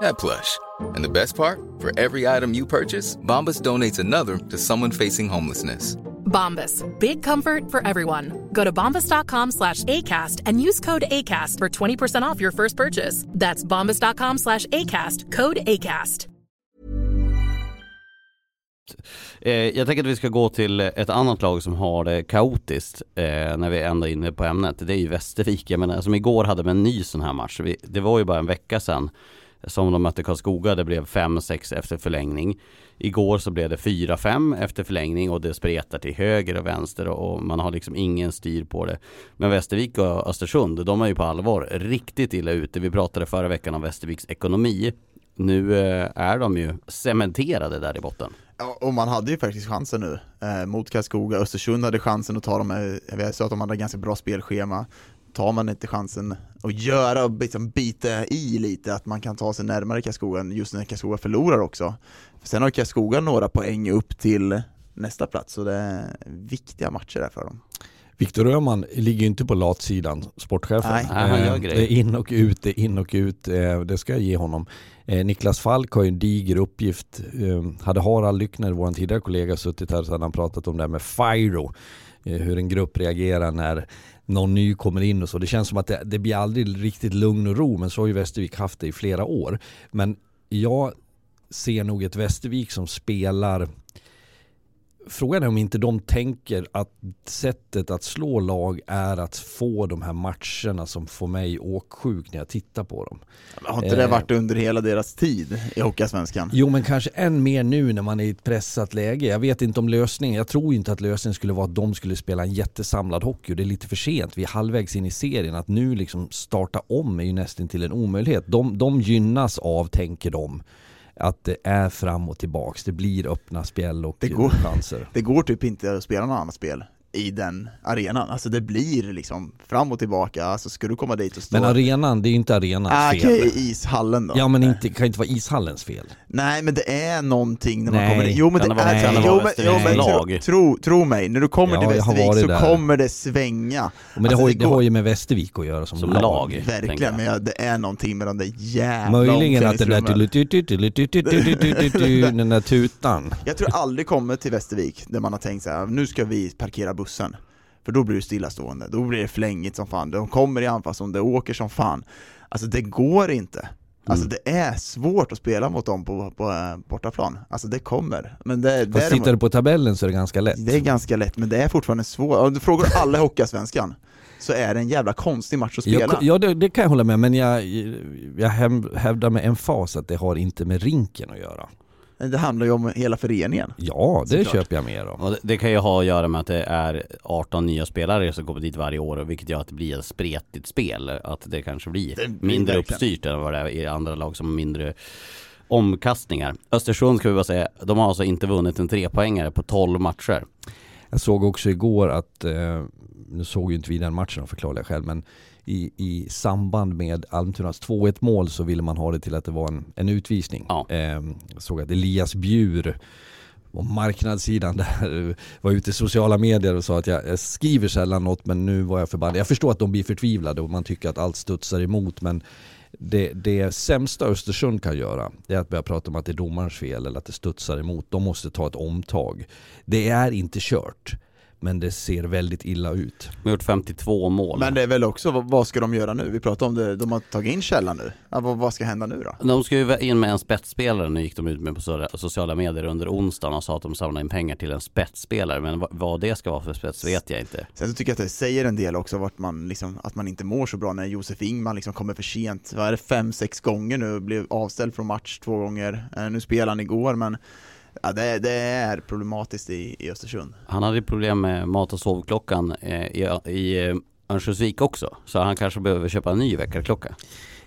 that plush. And the best part? For every item you purchase, Bombas donates another to someone facing homelessness. Bombas. Big comfort for everyone. Go to bombas.com slash ACAST and use code ACAST for 20% off your first purchase. That's bombas.com slash ACAST. Code ACAST. Eh, jag tänker att vi ska gå till ett annat lag som har det kaotiskt eh, när vi ändå är inne på ämnet. Det är ju Västervik. Jag menar, som igår hade vi en ny sån här match. Vi, det var ju bara en vecka sedan som de mötte Karlskoga. Det blev 5-6 efter förlängning. Igår så blev det 4-5 efter förlängning och det spretar till höger och vänster och man har liksom ingen styr på det. Men Västervik och Östersund, de är ju på allvar riktigt illa ute. Vi pratade förra veckan om Västerviks ekonomi. Nu eh, är de ju cementerade där i botten. Ja, och man hade ju faktiskt chansen nu eh, mot Karlskoga. Östersund hade chansen att ta dem, eh, jag sa att de hade ganska bra spelschema. Tar man inte chansen att göra och liksom bita i lite, att man kan ta sig närmare Karlskoga just när Karlskoga förlorar också. Sen har Karlskoga några poäng upp till nästa plats, så det är viktiga matcher där för dem. Viktor Öhman ligger ju inte på latsidan, sportchefen. Nej. Han gör Eh, grejer. Det är in och ut, det är in och ut. eh, Det ska jag ge honom. Eh, Niklas Falk har ju en diger uppgift. Eh, Hade Harald Lyckner, vår tidigare kollega, suttit här så hade han pratat om det här med FIRO. Eh, hur en grupp reagerar när någon ny kommer in och så. Det känns som att det, det blir aldrig riktigt lugn och ro, men så har ju Västervik haft det i flera år. Men jag ser nog ett Västervik som spelar Frågan är om inte de tänker att sättet att slå lag är att få de här matcherna som får mig åksjuk när jag tittar på dem. Har inte det Eh. varit under hela deras tid i Hockeyallsvenskan? Jo men kanske än mer nu när man är i ett pressat läge. Jag vet inte om lösningen, jag tror inte att lösningen skulle vara att de skulle spela en jättesamlad hockey. Det är lite för sent, vi är halvvägs in i serien. Att nu liksom starta om är ju nästan till en omöjlighet. De, de gynnas av, tänker de, att det är fram och tillbaks. Det blir öppna spjäll och Det går. chanser. Det går typ inte att spela något annat spel i den arenan, alltså det blir liksom fram och tillbaka, alltså ska du komma dit och stå... Men arenan, det är ju inte arenans Ah, fel. okej, ishallen då? Ja men inte, kan inte vara ishallens fel. Nej men det är någonting när man Nej. kommer in. Jo men det, det är, det jo, men, jo, men tro, lag? tro, tro mig, när du kommer Ja, till Västervik så där. kommer det svänga. Men det, Alltså, har, ju, det går- har ju med Västervik att göra som, Som lag. lag. Verkligen, men ja, det är någonting med de där jävla Möjligen att den där, den där tutan. Jag tror aldrig kommer till Västervik där man har tänkt så här, nu ska vi parkera bussen. För då blir det stillastående, då blir det flängigt som fan, de kommer i anfallszon, det åker som fan. Alltså det går inte. Alltså Mm. det är svårt att spela mot dem på, på eh, bortaplan. Alltså det kommer. Men det, Fast däremot- tittar du på tabellen så är det ganska lätt. det är ganska lätt, men det är fortfarande svårt. Om du frågar alla Hockeyallsvenskan så är det en jävla konstig match att spela. Ja det, det kan jag hålla med men jag, jag häv- hävdar med emfas att det har inte med rinken att göra. Det handlar ju om hela föreningen. Ja, det Såklart. köper jag mer om. Och det, det kan ju ha att göra med att det är 18 nya spelare som kommer dit varje år och vilket gör att det blir ett spretigt spel. Att det kanske blir Det blir mindre verkligen. uppstyrt än vad det är i andra lag som har mindre omkastningar. Östersund ska vi bara säga, de har alltså inte vunnit en trepoängare på 12 matcher. Jag såg också igår att, eh, nu såg ju inte vi den matchen av förklarliga skäl, men i, i samband med Almtunas 2-1 mål så ville man ha det till att det var en, en utvisning. Ja. Eh, jag såg att Elias Bjur och marknadssidan där var ute i sociala medier och sa att jag, jag skriver sällan något men nu var jag förbannad. Jag förstår att de blir förtvivlade och man tycker att allt studsar emot men det, det sämsta Östersund kan göra är att börja prata om att det är domarens fel eller att det studsar emot. De måste ta ett omtag. Det är inte kört men det ser väldigt illa ut. De har gjort 52 mål. Men det är väl också, vad- ska de göra nu? Vi pratade om det, de har tagit in källan nu. Ja, vad, ska hända nu då? De ska ju in med en spetsspelare nu gick de ut med på so- sociala medier under onsdagen och sa att de samlar in pengar till en spetsspelare men vad- det ska vara för spets vet jag inte. Sen så tycker jag att det säger en del också vart man liksom, att man inte mår så bra när Josef Ingman liksom kommer för sent. Vad är det, fem, sex gånger nu, blev avställd från match två gånger. Eh, nu spelade han igår men ja, det, det är problematiskt i, i Östersund. Han hade problem med mat och sovklockan eh, i, i eh, Örnsköldsvik också så han kanske behöver köpa en ny väckarklocka.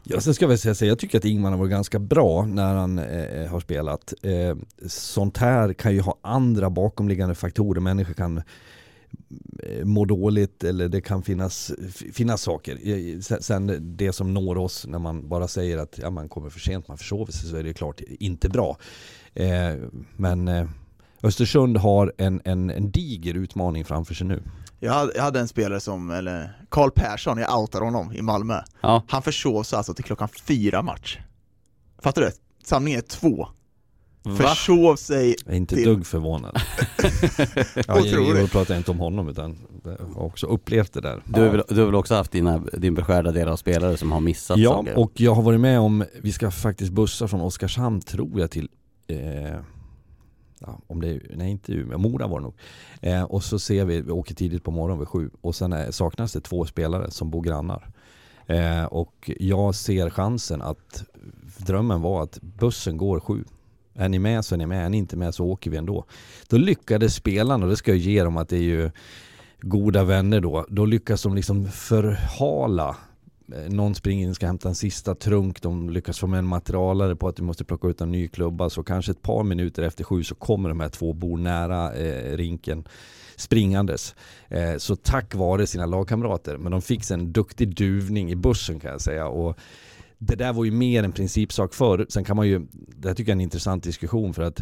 Ja, sen ska jag väl säga så jag tycker att Ingman har varit ganska bra när han eh, har spelat. Eh, sånt här kan ju ha andra bakomliggande faktorer. Människor kan eh, må dåligt eller det kan finnas, finnas saker. Sen, sen det som når oss när man bara säger att ja, man kommer för sent, man försover sig så är det klart inte bra. Eh, men eh, Östersund har en, en, en diger utmaning framför sig nu. Jag hade, jag hade en spelare som, eller Karl Persson, jag outar honom i Malmö. Ja, Han försov sig alltså till klockan fyra match. Fattar du? Samlingen är två. Försov sig Jag är inte till... dugg förvånad. ja, Otroligt. jag pratar inte om honom utan jag har också upplevt det där. du, har väl, du har väl också haft dina, din beskärda del av spelare som har missat Ja, saker? och jag har varit med om, vi ska faktiskt bussa från Oskarshamn tror jag till, eh, ja, om det är, nej inte Umeå, Mora var det nog. Eh, och så ser vi, vi åker tidigt på morgonen vid sju och sen är, saknas det två spelare som bor grannar. Eh, och jag ser chansen att, drömmen var att bussen går sju. Är ni med så är ni med, är ni inte med så åker vi ändå. Då lyckades spelarna, och det ska jag ge dem att det är ju goda vänner då, då lyckas de liksom förhala Eh, någon springer in och ska hämta en sista trunk, de lyckas få med en materialare på att du måste plocka ut en ny klubba, så kanske ett par minuter efter sju så kommer de här två bor nära eh, rinken springandes. Eh, så tack vare sina lagkamrater, men de fick en duktig duvning i bussen kan jag säga. Och det där var ju mer en principsak förr. Sen kan man ju, det här tycker jag är en intressant diskussion för att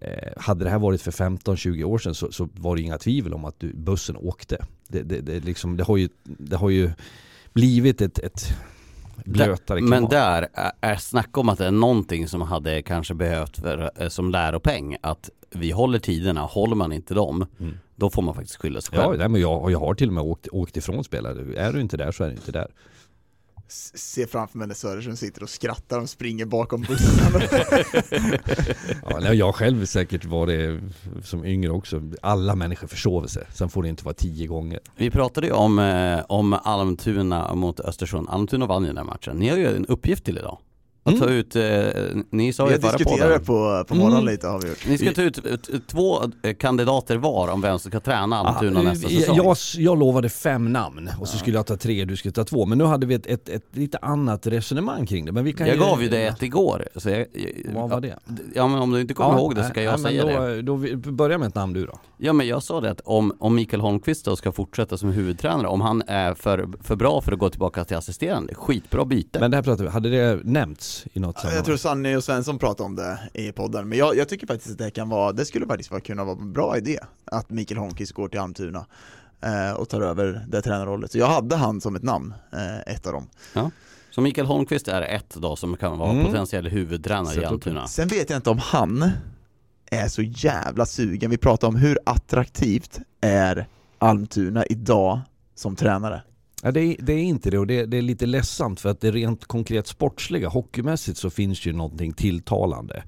eh, hade det här varit för 15-20 år sedan så, så var det inga tvivel om att du, bussen åkte. Det, det, det, liksom, det, har ju, det har ju blivit ett, ett blötare klimat. Men där är, snack om att det är någonting som hade kanske behövt för, eh, som läropeng att vi håller tiderna, håller man inte dem, då får man faktiskt skylla sig Ja, själv. nej, men jag, jag har till och med åkt, åkt ifrån spelare. Är du inte där så är du inte där. S- Se framför mig när Söderström sitter och skrattar och springer bakom bussen. Ja, nej, jag själv säkert varit som yngre också. Alla människor försover sig. Sen får det inte vara tio gånger. Vi pratade ju om, eh, om Almtuna mot Östersund. Almtuna vann ju den här matchen. Ni har ju en uppgift till idag. Att Mm. ta ut, eh, ni sa ju har förra podden. på, på morgonen Mm. lite har vi gjort. Ni ska ta ut två eh, kandidater var om vem som ska träna Almtuna Ah, nästa jag, säsong. jag, jag lovade fem namn och så skulle jag ta tre, du skulle ta två. Men nu hade vi ett, ett, ett lite annat resonemang kring det. Men vi kan Jag gav ju dig ett igår. Så jag, jag, Vad var det? Ja men om du inte kommer ihåg det så ska jag nej, säga men det. då, Då, börja med ett namn du då. Ja men jag sa det att om, om Mikael Holmqvist då ska fortsätta som huvudtränare, om han är för, för bra för att gå tillbaka till assisterande, skitbra byte. Men det här pratar vi, hade det nämnts i något sammanhang? Jag tror Sanny och Svensson pratade om det i podden, men jag, jag tycker faktiskt att det kan vara, det skulle faktiskt kunna vara en bra idé att Mikael Holmqvist går till Almtuna eh, och tar över det tränarrollet. Så jag hade han som ett namn, eh, ett av dem. Så Mikael Holmqvist är ett då som kan vara Mm. potentiell huvudtränare i Almtuna. Sen vet jag inte om han är så jävla sugen. Vi pratar om hur attraktivt är Almtuna idag som tränare. Ja, det, är, det är inte det och det, det är lite ledsamt för att det rent konkret sportsliga, hockeymässigt så finns ju någonting tilltalande.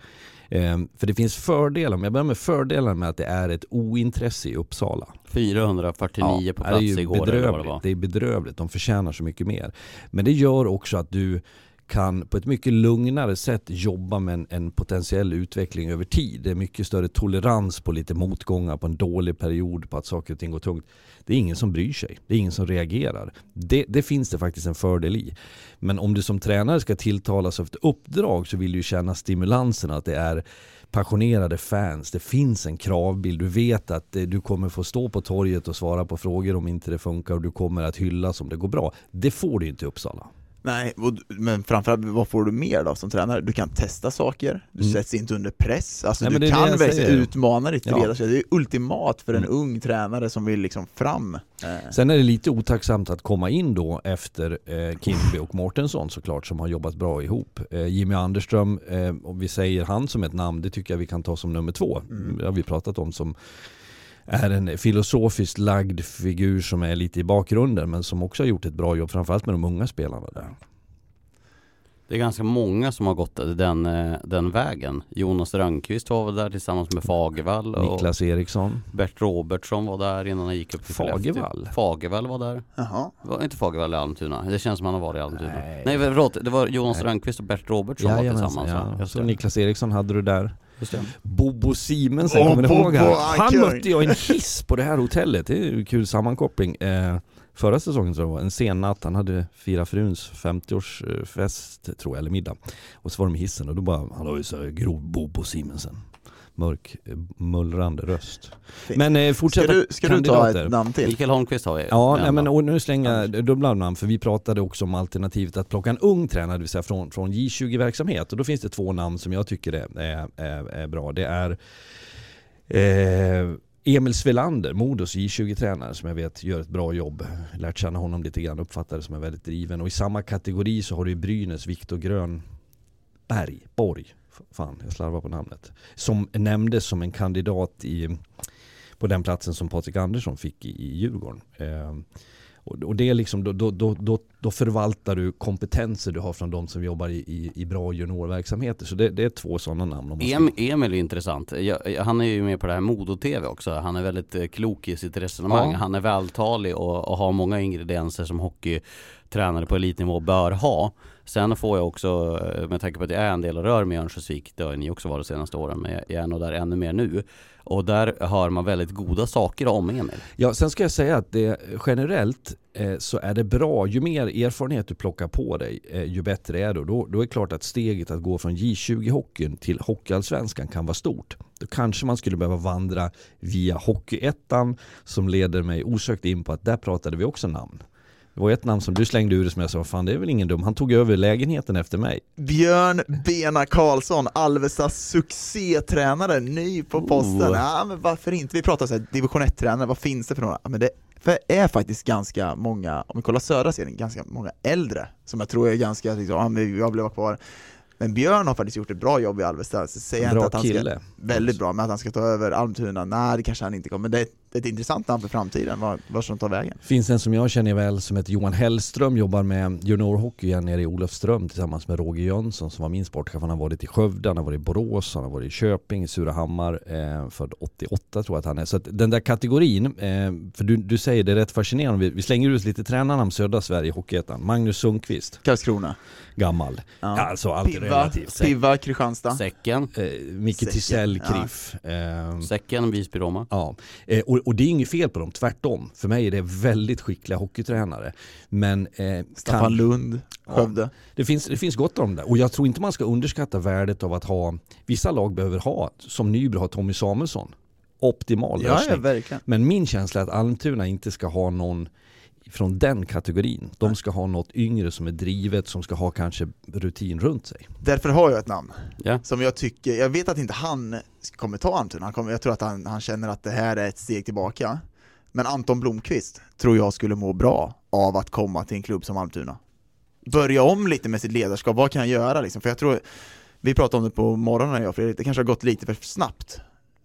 Ehm, för det finns fördelar, om jag börjar med fördelar med att det är ett ointresse i Uppsala. 449 på det är plats ju igår det. Det är bedrövligt, de förtjänar så mycket mer. Men det gör också att du kan på ett mycket lugnare sätt jobba med en, en potentiell utveckling över tid. Det är mycket större tolerans på lite motgångar, på en dålig period, på att saker och ting går tungt. Det är ingen som bryr sig. Det är ingen som reagerar. Det, det finns det faktiskt en fördel i. Men om du som tränare ska tilltalas av ett uppdrag så vill du ju känna stimulansen att det är passionerade fans, det finns en kravbild, du vet att eh, du kommer få stå på torget och svara på frågor om inte det funkar och du kommer att hyllas om det går bra. Det får du inte i Uppsala. Nej, men framförallt vad får du mer då som tränare? Du kan testa saker, du Mm. sätts inte under press, alltså Nej, du kan säger. utmana ditt Ja. ledarskap. Det är ultimat för en Mm. ung tränare som vill liksom fram. Eh, Sen är det lite otacksamt att komma in då efter eh, Kimby och Mårtensson såklart som har jobbat bra ihop. Eh, Jimmy Anderström, eh, om vi säger han som ett namn, det tycker jag vi kan ta som nummer två. Mm. Det har vi pratat om som är en filosofiskt lagd figur som är lite i bakgrunden men som också har gjort ett bra jobb framförallt med de unga spelarna där. Det är ganska många som har gått den, eh, den vägen. Jonas Rönnqvist var väl där tillsammans med Fagervall och Niklas Eriksson. Bert Robertsson var där innan han gick upp till. Fagervall? Fagervall var där. Jaha. Var inte Fagervall i Almtuna? Det känns som han har varit i Almtuna. Nej. Nej, förlåt. Det var Jonas Nej. Rönnqvist och Bert Robertsson var Jajamensan, tillsammans. ja. Just Så det. Niklas Eriksson hade du där. Just det. Bobo Simensen, Åh, kommer ni ihåg han? han mötte jag i en hiss på det här hotellet, det är en kul sammankoppling. Eh, förra säsongen tror jag det var, en sen natt, han hade firat fruns 50-årsfest tror jag, eller middag. Och så var de i hissen och då bara, han har ju så grov Bobo Simensen. Mörk, mullrande röst. Men eh, Ska fortsätta du, ska du ta ett namn till? Mikael Holmqvist har vi. Ja, nej, men och nu slänger jag dubbla namn för vi pratade också om alternativet att plocka en ung tränare, det vill säga från, från J20-verksamhet. Och då finns det två namn som jag tycker är, är, är, är bra. Det är eh, Emil Svelander, Modos J20-tränare som jag vet gör ett bra jobb. Lärt känna honom lite grann, uppfattade som är väldigt driven. Och i samma kategori så har du Brynäs Viktor Grönberg, Borg. Fan, jag slarvar på namnet. Som nämndes som en kandidat i, på den platsen som Patrik Andersson fick i, i Djurgården. Eh, och, och det är liksom, då, då, då, då, förvaltar du kompetenser du har från de som jobbar i, i, i bra juniorverksamheter. Så det, det är två sådana namn. Om Em, Emil är intressant. Jag, jag- han är ju med på det här Modo-TV också. Han är väldigt eh, klok i sitt resonemang. Ja. Han är vältalig och, och har många ingredienser som hockeytränare på elitnivå bör ha. Sen får jag också, eh, med tanke på att jag är en del och rör mig i Örnsköldsvik, det har ni också varit de senaste åren, men jag- är nog där ännu mer nu. Och där hör man väldigt goda saker om Emil. Ja, sen ska jag säga att det, generellt eh, så är det bra, ju mer erfarenhet du plockar på dig, eh, ju bättre är det. Då, då är det klart att steget att gå från J20-hockeyn till Hockeyallsvenskan kan vara stort. Då kanske man skulle behöva vandra via Hockeyettan som leder mig osökt in på att där pratade vi också namn. Det var ett namn som du slängde ur som jag sa, fan det är väl ingen dum, han tog över lägenheten efter mig. Björn Bena Karlsson, Alvestas succétränare, ny på posten. Oh. Ja, men varför inte? Vi pratar så här, division 1-tränare, vad finns det för några? Ja, Men det är faktiskt ganska många, om vi kollar södra serien, ganska många äldre som jag tror är ganska, liksom, ja, jag blev kvar. Men Björn har faktiskt gjort ett bra jobb i Alvesta, så säger jag inte att han kille. ska, väldigt bra, men att han ska ta över Almtuna, nej det kanske han inte kommer, men det ett intressant namn för framtiden, var, var som tar vägen. finns en som jag känner väl som heter Johan Hellström, jobbar med juniorhockey igen nere i Olofström tillsammans med Roger Jönsson som var min sportchef. Han har varit i Skövde, han har varit i Borås, han har varit i Köping, i Surahammar, eh, född 88 tror jag att han är. Så att den där kategorin, eh, för du, du säger det är rätt fascinerande, vi, vi slänger ut lite tränarnamn södra Sverige i Hockeyettan. Magnus Sundqvist, Karlskrona. gammal. Ja. Alltså allt Piva, relativt. Piva, Kristianstad. Säcken, Eh, Micke Säcken, Tisell, ja. Kriff. Eh, Säcken, Visby-Roma. Ja, eh, och, och det är inget fel på dem, tvärtom. För mig är det väldigt skickliga hockeytränare. Men eh, Staffan kan- Lund, Skövde. det, finns, det finns gott om det. Och jag tror inte man ska underskatta värdet av att ha, vissa lag behöver ha, som Nybro har Tommy Samuelsson. Optimal Ja, lösning. ja, verkligen. Men min känsla är att Almtuna inte ska ha någon från den kategorin. De ska ha något yngre som är drivet, som ska ha kanske rutin runt sig. Därför har jag ett namn Ja. som jag tycker, jag vet att inte han kommer ta Almtuna, han kommer, jag tror att han, han känner att det här är ett steg tillbaka. Men Anton Blomqvist tror jag skulle må bra av att komma till en klubb som Almtuna. Börja om lite med sitt ledarskap, vad kan jag göra liksom? För jag tror, vi pratade om det på morgonen jag och Fredrik, det kanske har gått lite för snabbt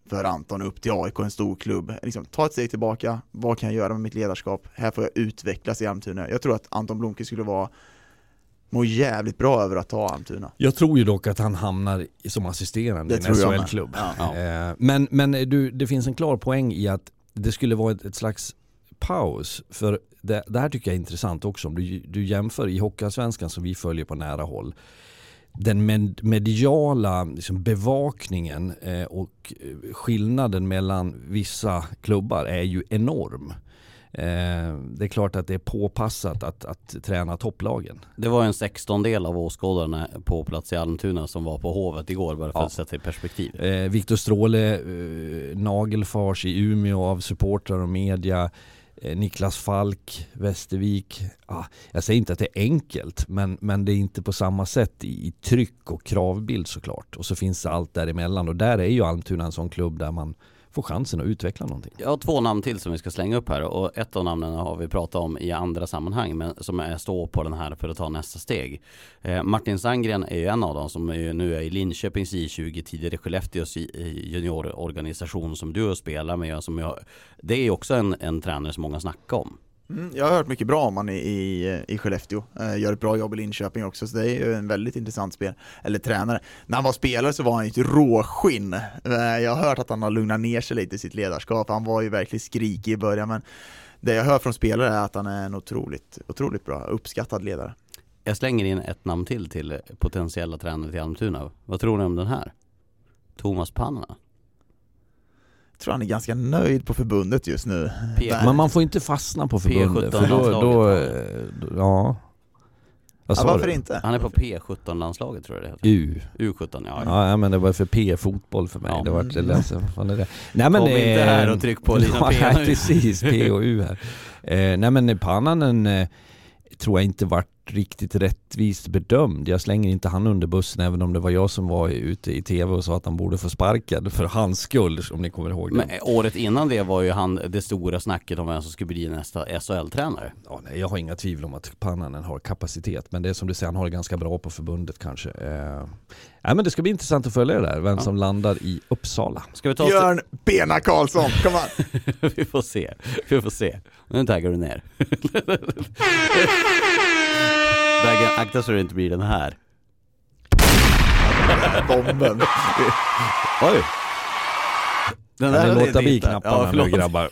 för Anton upp till AIK, en stor klubb. Liksom, ta ett steg tillbaka, vad kan jag göra med mitt ledarskap? Här får jag utvecklas i Almtuna. Jag tror att Anton Blomqvist skulle vara må jävligt bra över att ta Almtuna. Jag tror ju dock att han hamnar som assisterande Det i en. SHL-klubb. Ja. Eh, Men, men du, det finns en klar poäng i att det skulle vara ett, ett slags paus. För det, det här tycker jag är intressant också. Om du, du jämför i Hockeyallsvenskan som vi följer på nära håll. Den med, mediala liksom bevakningen eh, och eh, skillnaden mellan vissa klubbar är ju enorm. Eh, det är klart att det är påpassat att, att träna topplagen. Det var en sextondel av åskådarna på plats i Almtuna som var på Hovet igår bara för Ja. att sätta i perspektiv. Eh, Viktor Stråle eh, nagelfars i Umeå av supportrar och media. Eh, Niklas Falk, Västervik. Ah, jag säger inte att det är enkelt, men, men det är inte på samma sätt i, i tryck och kravbild såklart. Och så finns det allt däremellan och där är ju Almtuna en sån klubb där man få chansen att utveckla någonting. Jag har två namn till som vi ska slänga upp här och ett av namnen har vi pratat om i andra sammanhang men som är stå på den här för att ta nästa steg. Eh, Martin Sandgren är ju en av dem som är, nu är i Linköpings J20, tidigare Skellefteås eh, juniororganisation som du spelar med. Som jag, det är också en, en tränare som många snackar om. Mm, jag har hört mycket bra om han i, i, i Skellefteå, eh, gör ett bra jobb i Linköping också, så det är ju en väldigt intressant spel, eller tränare. När han var spelare så var han ju ett råskinn. Eh, jag har hört att han har lugnat ner sig lite i sitt ledarskap, han var ju verkligen skrikig i början, men det jag hör från spelare är att han är en otroligt, otroligt bra, uppskattad ledare. Jag slänger in ett namn till till potentiella tränare till Almtuna. Vad tror ni om den här? Thomas Panna? Tror han är ganska nöjd på förbundet just nu. Men man får inte fastna på förbundet, för då, då, då ja. Ja, varför inte? Han är på P17-landslaget tror jag det heter. U. U17, ja. Ja, men det var för P-fotboll för mig. Ja. Det var det är det? Nej men... Kom eh, inte här och tryck på dina P. Nej, precis. P och U här. Eh, nej men Pannanen eh, tror jag inte vart riktigt rättvist bedömd. Jag slänger inte han under bussen även om det var jag som var ute i tv och sa att han borde få sparkad för hans skull om ni kommer ihåg det. Men året innan det var ju han det stora snacket om vem som skulle bli nästa SHL-tränare. Ja, nej, jag har inga tvivel om att Pannanen har kapacitet men det är som du säger, han har det ganska bra på förbundet kanske. Eh, nej, men det ska bli intressant att följa det där, vem ja. som landar i Uppsala. Ska vi ta Björn Bena Karlsson, kom on! vi får se, vi får se. Nu taggar du ner. Vägen, akta så det inte blir den här. Bomben. Oj. Den där låta bli knapparna ja, nu grabbar.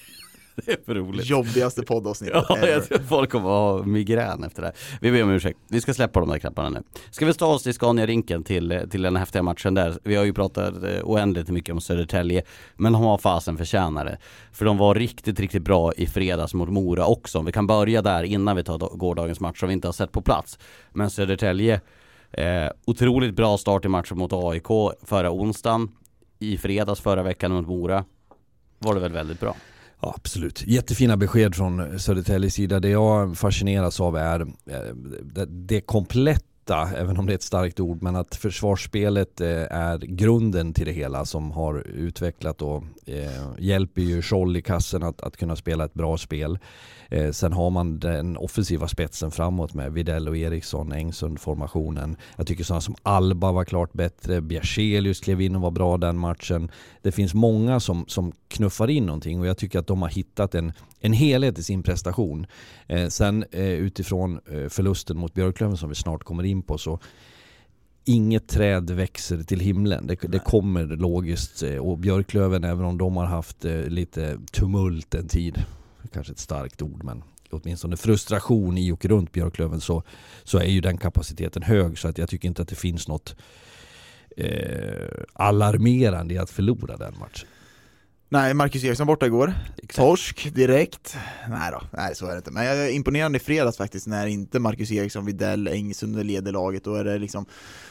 Det är för roligt. Jobbigaste poddavsnittet Ja, jag tror folk kommer ha migrän efter det. Vi ber om ursäkt. Vi ska släppa de där knapparna nu. Ska vi ta oss till Scania-rinken till, till den häftiga matchen där. Vi har ju pratat eh, oändligt mycket om Södertälje, men de har fasen förtjänar det. För de var riktigt, riktigt bra i fredags mot Mora också. Vi kan börja där innan vi tar gårdagens match som vi inte har sett på plats. Men Södertälje, eh, otroligt bra start i matchen mot AIK förra onsdagen. I fredags förra veckan mot Mora var det väl väldigt bra. Ja, absolut. Jättefina besked från Södertäljes sida. Det jag fascineras av är eh, det kompletta, även om det är ett starkt ord, men att försvarsspelet eh, är grunden till det hela som har utvecklat och eh, hjälper ju Scholl i kassen att, att kunna spela ett bra spel. Eh, sen har man den offensiva spetsen framåt med Videll och Eriksson, Engsund-formationen. Jag tycker sådana som Alba var klart bättre, Bjerselius klev in och var bra den matchen. Det finns många som, som knuffar in någonting och jag tycker att de har hittat en, en helhet i sin prestation. Eh, sen eh, utifrån eh, förlusten mot Björklöven som vi snart kommer in på så inget träd växer till himlen. Det, det, kommer logiskt. Eh, och Björklöven, även om de har haft eh, lite tumult en tid, kanske ett starkt ord men åtminstone frustration i och runt Björklöven så, så är ju den kapaciteten hög så att jag tycker inte att det finns något eh, alarmerande i att förlora den matchen. Nej, Marcus Eriksson borta igår. Exakt. Torsk direkt. Nej då, nej så är det inte. Men jag är imponerande i fredags faktiskt när inte Marcus Eriksson, Videll, Engsund leder laget. Då är det liksom,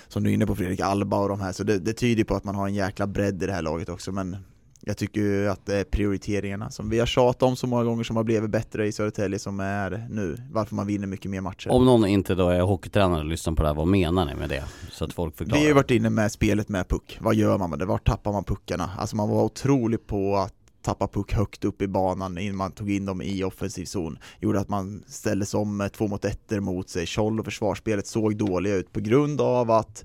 som du är inne på Fredrik, Alba och de här. Så det, det tyder på att man har en jäkla bredd i det här laget också. Men jag tycker ju att det är prioriteringarna som vi har tjatat om så många gånger som har blivit bättre i Södertälje som är nu, varför man vinner mycket mer matcher. Om någon inte då är hockeytränare och lyssnar på det här, vad menar ni med det? Så att folk förklarar. Vi har ju varit inne med spelet med puck, vad gör man med det? Vart tappar man puckarna? Alltså man var otrolig på att tappa puck högt upp i banan innan man tog in dem i offensiv zon. Gjorde att man ställde sig om två mot ettor mot sig. Scholl och försvarsspelet såg dåliga ut på grund av att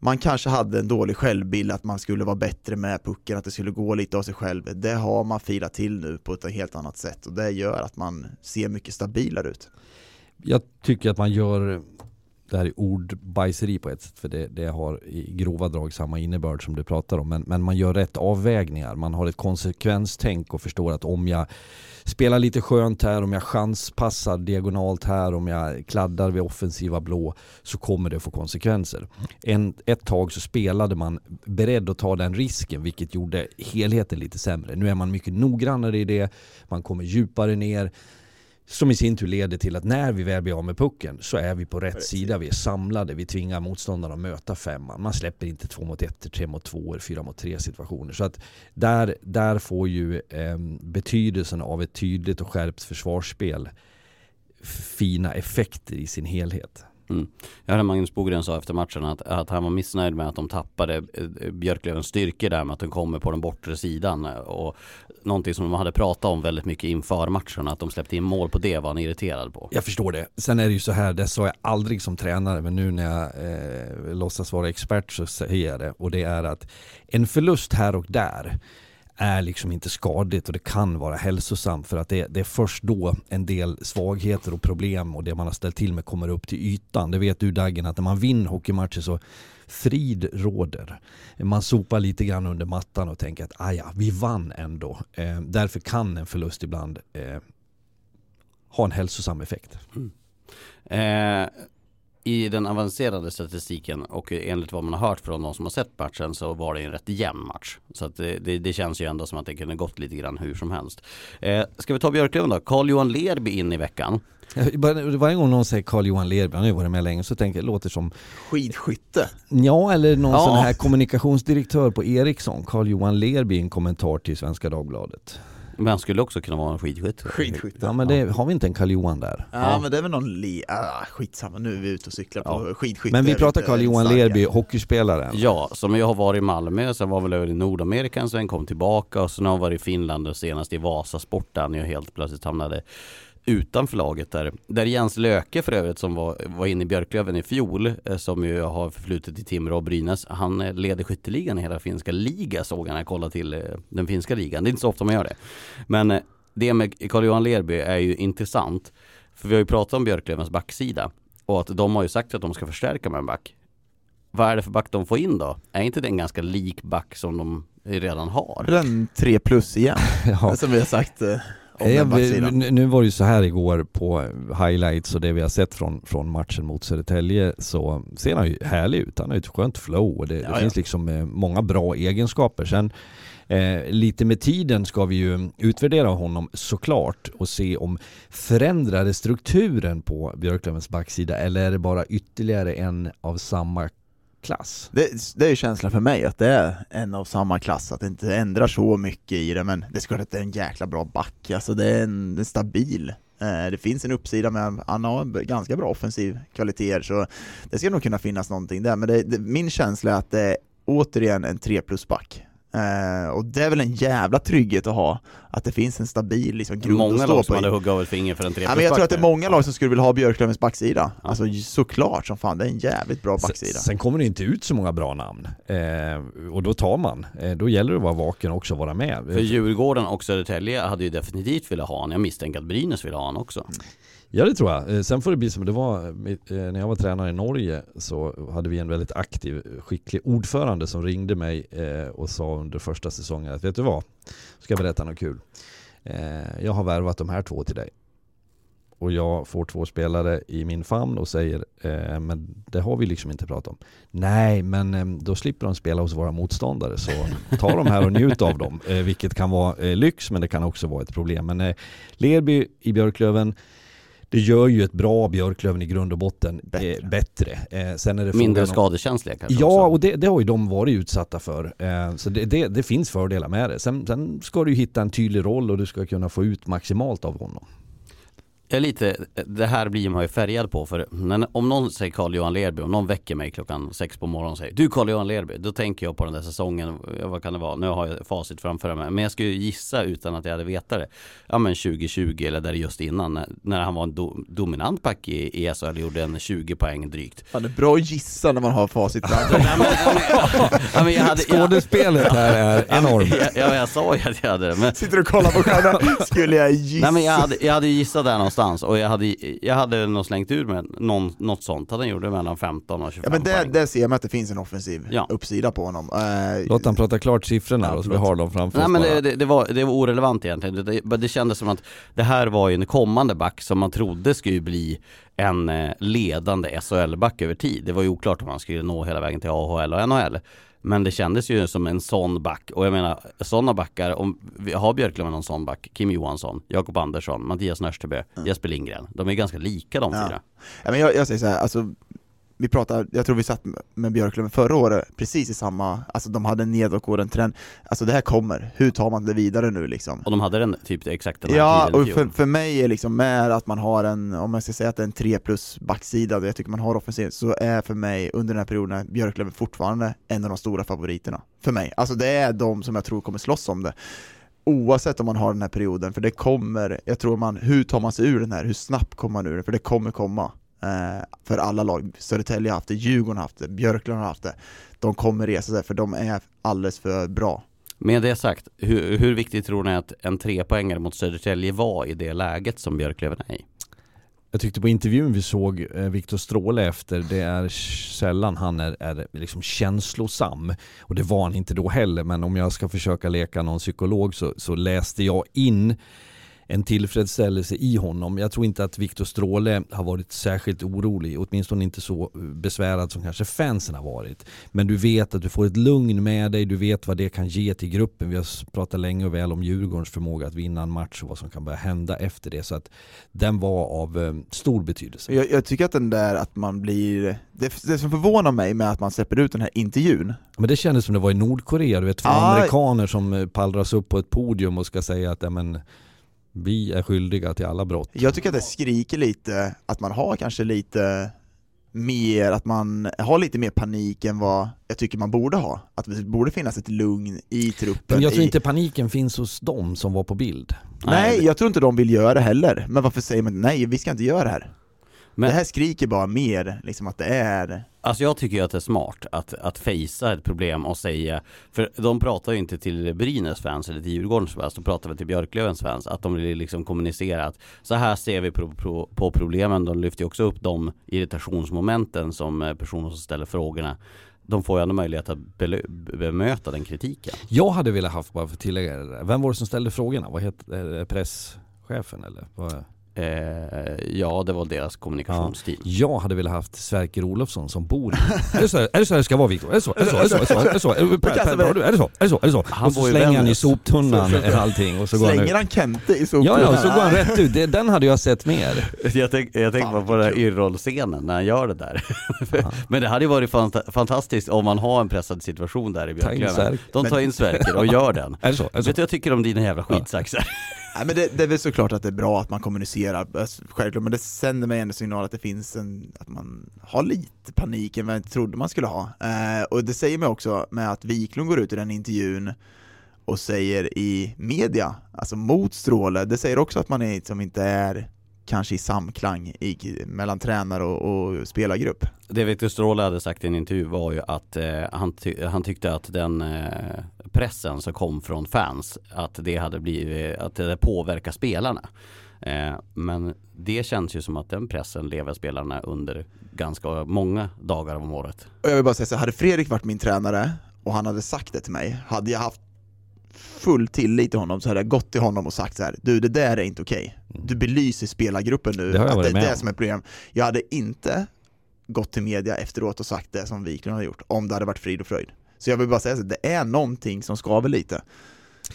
man kanske hade en dålig självbild att man skulle vara bättre med pucken, att det skulle gå lite av sig själv. Det har man filat till nu på ett helt annat sätt och det gör att man ser mycket stabilare ut. Jag tycker att man gör det här är ordbajseri på ett sätt för det, det, har i grova drag samma innebörd som du pratar om. Men, men man gör rätt avvägningar. Man har ett konsekvenstänk och förstår att om jag spelar lite skönt här, om jag chanspassar diagonalt här, om jag kladdar vid offensiva blå så kommer det få konsekvenser. En, ett tag så spelade man beredd att ta den risken vilket gjorde helheten lite sämre. Nu är man mycket noggrannare i det, man kommer djupare ner som i sin tur leder till att när vi väl blir av med pucken så är vi på rätt, rätt sida. Vi är samlade, vi tvingar motståndarna att möta femman. Man släpper inte två mot ett, tre mot två, fyra mot tre situationer. Så att där, där får ju eh, betydelsen av ett tydligt och skärpt försvarsspel fina effekter i sin helhet. Mm. Jag hörde Magnus Bogren sa efter matchen att, att han var missnöjd med att de tappade eh, eh, Björklövens styrkor där med att de kommer på den bortre sidan och någonting som de hade pratat om väldigt mycket inför matchen att de släppte in mål på det var han irriterad på. Jag förstår det. Sen är det ju så här, det sa jag aldrig som tränare men nu när jag eh, låtsas vara expert så säger jag det och det är att en förlust här och där är liksom inte skadligt och det kan vara hälsosamt för att det, det, är först då en del svagheter och problem och det man har ställt till med kommer upp till ytan. Det vet du Dagen att när man vinner hockeymatcher så frid råder. Man sopar lite grann under mattan och tänker att aja, vi vann ändå. Eh, därför kan en förlust ibland eh, ha en hälsosam effekt. Mm. Eh, i den avancerade statistiken och enligt vad man har hört från de som har sett matchen så var det en rätt jämn match. Så att det, det, det känns ju ändå som att det kunde gått lite grann hur som helst. Eh, ska vi ta Björklöven då? Carl-Johan Lerby in i veckan. Varje gång någon säger Carl-Johan Lerby, han har ju varit med länge, så tänker jag, låter som Skidskytte? Ja, eller någon ja. sån här kommunikationsdirektör på Ericsson, Carl-Johan Lerby i en kommentar till Svenska Dagbladet. Men han skulle också kunna vara en skidskytt. Skidskytte. Ja men det, har vi inte en Karl-Johan där? Ja, ja, men det är väl någon, li ah, skitsamma nu är vi ute och cyklar på ja. skidskytte Men vi pratar Carl-Johan Lerby, hockeyspelaren. Ja, som jag har varit i Malmö, sen var väl över i Nordamerika, sen kom tillbaka och sen har han varit i Finland och senast i Vasasport där ju helt plötsligt hamnade utanför laget där. Där Jens Löke för övrigt som var, var inne i Björklöven i fjol eh, som ju har förflutit i Timrå och Brynäs. Han eh, leder skytteligan i hela finska liga såg han när jag kollade till eh, den finska ligan. Det är inte så ofta man gör det. Men det med Carl-Johan Lerby är ju intressant. För vi har ju pratat om Björklövens backsida och att de har ju sagt att de ska förstärka med en back. Vad är det för back de får in då? Är inte det en ganska lik back som de redan har? Den 3 plus igen, ja. som vi har sagt Ja, nu var det ju så här igår på highlights och det vi har sett från, från matchen mot Södertälje så ser han ju härlig ut. Han har ju ett skönt flow och det, ja, det ja. finns liksom eh, många bra egenskaper. Sen eh, lite med tiden ska vi ju utvärdera honom såklart och se om förändrade strukturen på Björklövens backsida eller är det bara ytterligare en av samma klass. Det, det är ju känslan för mig, att det är en av samma klass, att det inte ändrar så mycket i det, men det är klart att det är en jäkla bra back, alltså det är en, en stabil eh, det finns en uppsida med, han har ganska bra offensiv kvaliteter så det ska nog kunna finnas någonting där, men det, det, min känsla är att det är återigen en 3 plus back. Uh, och det är väl en jävla trygghet att ha, att det finns en stabil liksom, grund många att stå på. Många lag som hade huggit av ett finger för en 3 ja, men Jag tror att det är många lag som skulle vilja ha Björklövens backsida. Ja. Alltså såklart som fan, det är en jävligt bra backsida. Sen, sen kommer det inte ut så många bra namn, eh, och då tar man. Eh, då gäller det att vara vaken och också vara med. För Djurgården och Södertälje hade ju definitivt velat ha honom, jag misstänker att Brynäs vill ha honom också. Ja det tror jag. Eh, sen får det bli som det var eh, när jag var tränare i Norge så hade vi en väldigt aktiv, skicklig ordförande som ringde mig eh, och sa under första säsongen att vet du vad, ska jag berätta något kul. Jag har värvat de här två till dig. Och jag får två spelare i min famn och säger men det har vi liksom inte pratat om. Nej, men då slipper de spela hos våra motståndare så ta de här och njut av dem. Vilket kan vara lyx men det kan också vara ett problem. Men Lerby i Björklöven det gör ju ett bra Björklöven i grund och botten bättre. Eh, bättre. Eh, sen är det Mindre skadekänsliga kanske Ja, också. och det, det, har ju de varit utsatta för. Eh, så det, det, det, finns fördelar med det. Sen, sen ska du hitta en tydlig roll och du ska kunna få ut maximalt av honom. Jag är lite, det här blir man ju färgad på för när, om någon säger Carl-Johan Lerby, om någon väcker mig klockan sex på morgonen och säger Du Carl-Johan Lerby, då tänker jag på den där säsongen, vad kan det vara? Nu har jag facit framför mig, men jag skulle gissa utan att jag hade vetat det. Ja men 2020 eller där just innan, när, när han var en do, dominant back i ESL och gjorde en 20 poäng drygt. Fan det är bra att gissa när man har facit framför Skådespelet här är enormt. Ja, jag sa ju att jag hade det. Men... Sitter och kollar på stjärnan, skulle jag gissa? Nej men jag hade, jag hade gissat där någonstans någonstans. Och jag hade, jag hade nog slängt ur med någon, något sånt, hade han gjort mellan 15 och 25 Ja men det, det ser man att det finns en offensiv ja. uppsida på honom. Uh, Låt han prata klart siffrorna ja, då, så vi har dem framför Nej oss men det, det, det, var, det var orelevant egentligen, det, det kändes som att det här var ju en kommande back som man trodde skulle bli en eh, ledande SHL-back över tid. Det var ju oklart om han skulle nå hela vägen till AHL och NHL. Men det kändes ju som en sån back och jag menar sådana backar, om vi har Björklöven någon sån back, Kim Johansson, Jakob Andersson, Mattias Nörstebö, mm. Jesper Lindgren. De är ganska lika de ja. fyra. Ja men jag, jag säger så här, alltså vi pratade, jag tror vi satt med Björklöven förra året, precis i samma, alltså de hade en nedåtgående trend, alltså det här kommer, hur tar man det vidare nu liksom? Och de hade den typ exakt den här Ja, tiden och för, för mig är liksom med att man har en, om man ska säga att det är en 3 plus backsida, och jag tycker man har offensivt, så är för mig under den här perioden Björklöven fortfarande en av de stora favoriterna. För mig. Alltså det är de som jag tror kommer slåss om det. Oavsett om man har den här perioden, för det kommer, jag tror man, hur tar man sig ur den här, hur snabbt kommer man ur den, för det kommer komma. Eh, för alla lag, Södertälje har haft det, Djurgården har haft det, Björklöven har haft det. De kommer resa sig, för de är alldeles för bra. Med det sagt, hur, hur viktigt tror ni att en trepoängare mot Södertälje var i det läget som Björklöven är i? Jag tyckte på intervjun vi såg eh, Viktor Stråle efter, det är sällan han är, är liksom känslosam. Och det var han inte då heller, men om jag ska försöka leka någon psykolog så, så läste jag in en tillfredsställelse i honom. Jag tror inte att Viktor Stråle har varit särskilt orolig, åtminstone inte så besvärad som kanske fansen har varit. Men du vet att du får ett lugn med dig, du vet vad det kan ge till gruppen. Vi har pratat länge och väl om Djurgårdens förmåga att vinna en match och vad som kan börja hända efter det. Så att den var av eh, stor betydelse. Jag, jag tycker att den där att man blir, det, det som förvånar mig med att man släpper ut den här intervjun, Men det kändes som det var i Nordkorea, du vet två Ah. amerikaner som eh, pallras upp på ett podium och ska säga att ja, men, vi är skyldiga till alla brott. jag tycker att det skriker lite att man har kanske lite mer, att man har lite mer panik än vad jag tycker man borde ha. Att det borde finnas ett lugn i truppen. Men jag tror i, inte paniken finns hos dem som var på bild. Nej, jag tror inte de vill göra det heller. Men varför säger man nej, vi ska inte göra det här? Men- Det här skriker bara mer, liksom att det är... Alltså jag tycker ju att det är smart att, att fejsa ett problem och säga, för de pratar ju inte till Brynäs fans eller till Djurgårdens fans, de pratar väl till Björklövens fans, att de vill liksom kommunicera att så här ser vi på, på, på problemen, de lyfter ju också upp de irritationsmomenten som eh, personer som ställer frågorna de får ju ändå möjlighet att bemöta den kritiken. Jag hade velat haft, bara för att tillägga det där, vem var det som ställde frågorna? Vad heter eh, presschefen eller? Vad? Eh, ja, det var deras kommunikationsteam. Jag hade velat haft Sverker Olofsson som bor är, det så, här- är det så här det ska vara Viktor? Är det så? Är det så? Är det så? Är det så? Är det så? Är det, per, per, har du- är det så? Är det så? Är det så? Han och så slänger han i soptunnan allting och så går han Slänger han Kente i Ja, soporna? ja, så går han rätt ut. Det, den hade jag sett mer. Jag, tänk, jag tänker bara på den här Yrrol-scenen när han gör det där. Men det hade ju varit fanta- fantastiskt om man har en pressad situation där i Björklöven. De tar in Sverker och gör den. Är det så? Vet du vad jag tycker om dina jävla skitsaxar? Nej, men det, det är väl såklart att det är bra att man kommunicerar, alltså, självklart, men det sänder mig ändå signal att det finns en, att man har lite panik än vad jag trodde man skulle ha. Eh, och det säger mig också med att Wiklund går ut i den intervjun och säger i media, alltså mot Stråle, det säger också att man är, som inte är kanske i samklang i, mellan tränare och, och spelargrupp. Det Victor Stråle hade sagt i en intervju var ju att eh, han, ty- han tyckte att den eh, pressen som kom från fans, att det hade blivit, att det påverkar spelarna. Eh, men det känns ju som att den pressen lever spelarna under ganska många dagar om året. Och jag vill bara säga så hade Fredrik varit min tränare och han hade sagt det till mig, hade jag haft full tillit till honom så hade jag gått till honom och sagt så här, du det där är inte okej. Du belyser spelargruppen nu, Mm. Det har jag att varit det är det om. som är problem. Jag hade inte gått till media efteråt och sagt det som Wiklund har gjort, om det hade varit frid och fröjd. Så jag vill bara säga så det är någonting som skaver lite.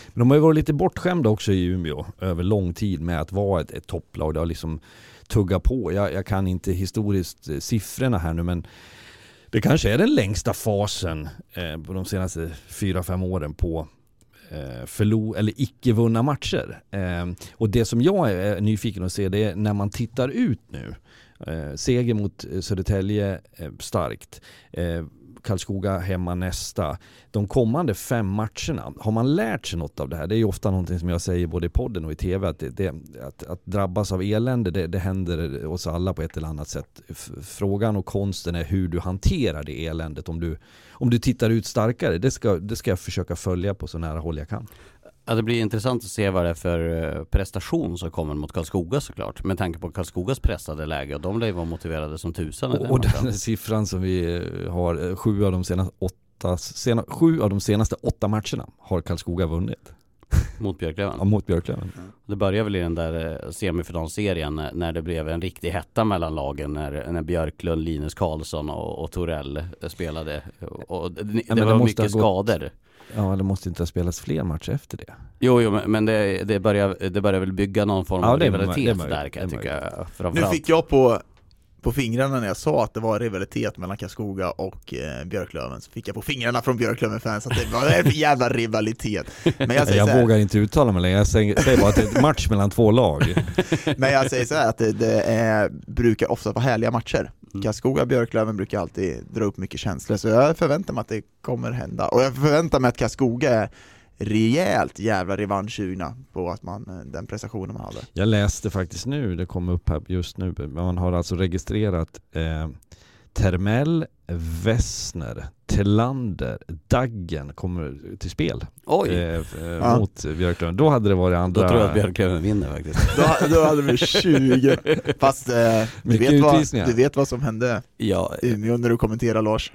Men de har ju varit lite bortskämda också i Umeå över lång tid med att vara ett, ett topplag. Det har liksom tuggat på. Jag, jag kan inte historiskt eh, siffrorna här nu men det kanske är den längsta fasen eh, på de senaste fyra fem åren på eh, förlo- eller icke vunna matcher. Eh, och det som jag är nyfiken att se det är när man tittar ut nu. Eh, seger mot eh, Södertälje eh, starkt. Eh, Karlskoga hemma nästa. De kommande fem matcherna, har man lärt sig något av det här? Det är ju ofta någonting som jag säger både i podden och i tv, att, det, det, att, att drabbas av elände, det, det händer oss alla på ett eller annat sätt. Frågan och konsten är hur du hanterar det eländet. Om du, om du tittar ut starkare, det ska, det ska jag försöka följa på så nära håll jag kan. Ja, det blir intressant att se vad det är för eh, prestation som kommer mot Karlskoga såklart. Med tanke på Karlskogas pressade läge och de lär ju vara motiverade som tusan Och, och den siffran som vi eh, har, eh, sju av de senaste åtta, sena, sju av de senaste åtta matcherna har Karlskoga vunnit. mot Björklöven. Ja, mot Björklöven. Det började väl i den där semifinalserien när- det blev en riktig hetta mellan lagen när, när Björklund, Linus Karlsson och, och Torell spelade. Och, det, det men det var mycket skador. Ja, det måste inte ha spelats fler matcher efter det. Jo, jo men- men det, det, börjar, det börjar väl bygga någon form Ja, av rivalitet där kan jag tycka. Nu fick jag på, på fingrarna när jag sa att det var rivalitet mellan Karlskoga och eh, Björklöven, så fick jag på fingrarna från Björklöven-fans att det var en jävla rivalitet. Men jag, säger jag här, vågar inte uttala mig längre, jag säger, säger, bara att det är en match mellan två lag. Men jag säger så här, att det, det är, brukar ofta vara härliga matcher. Mm. Karlskoga Björklöven brukar alltid dra upp mycket känslor, så jag förväntar mig att det kommer hända. Och jag förväntar mig att Karlskoga är rejält jävla revanschsugna på att man, eh, den prestationen man hade. Jag läste faktiskt nu, det kom upp här just nu, man har alltså registrerat eh, Termell, Wessner, Telander, Daggen kommer till spel Oj. Eh, eh, ja. mot Björklöven. Då hade det varit andra... Då tror jag att Björklöven vinner faktiskt. då, då hade vi 20. Fast eh, du, vet vad, du vet vad som hände ja. i Umeå när du kommenterar Lars?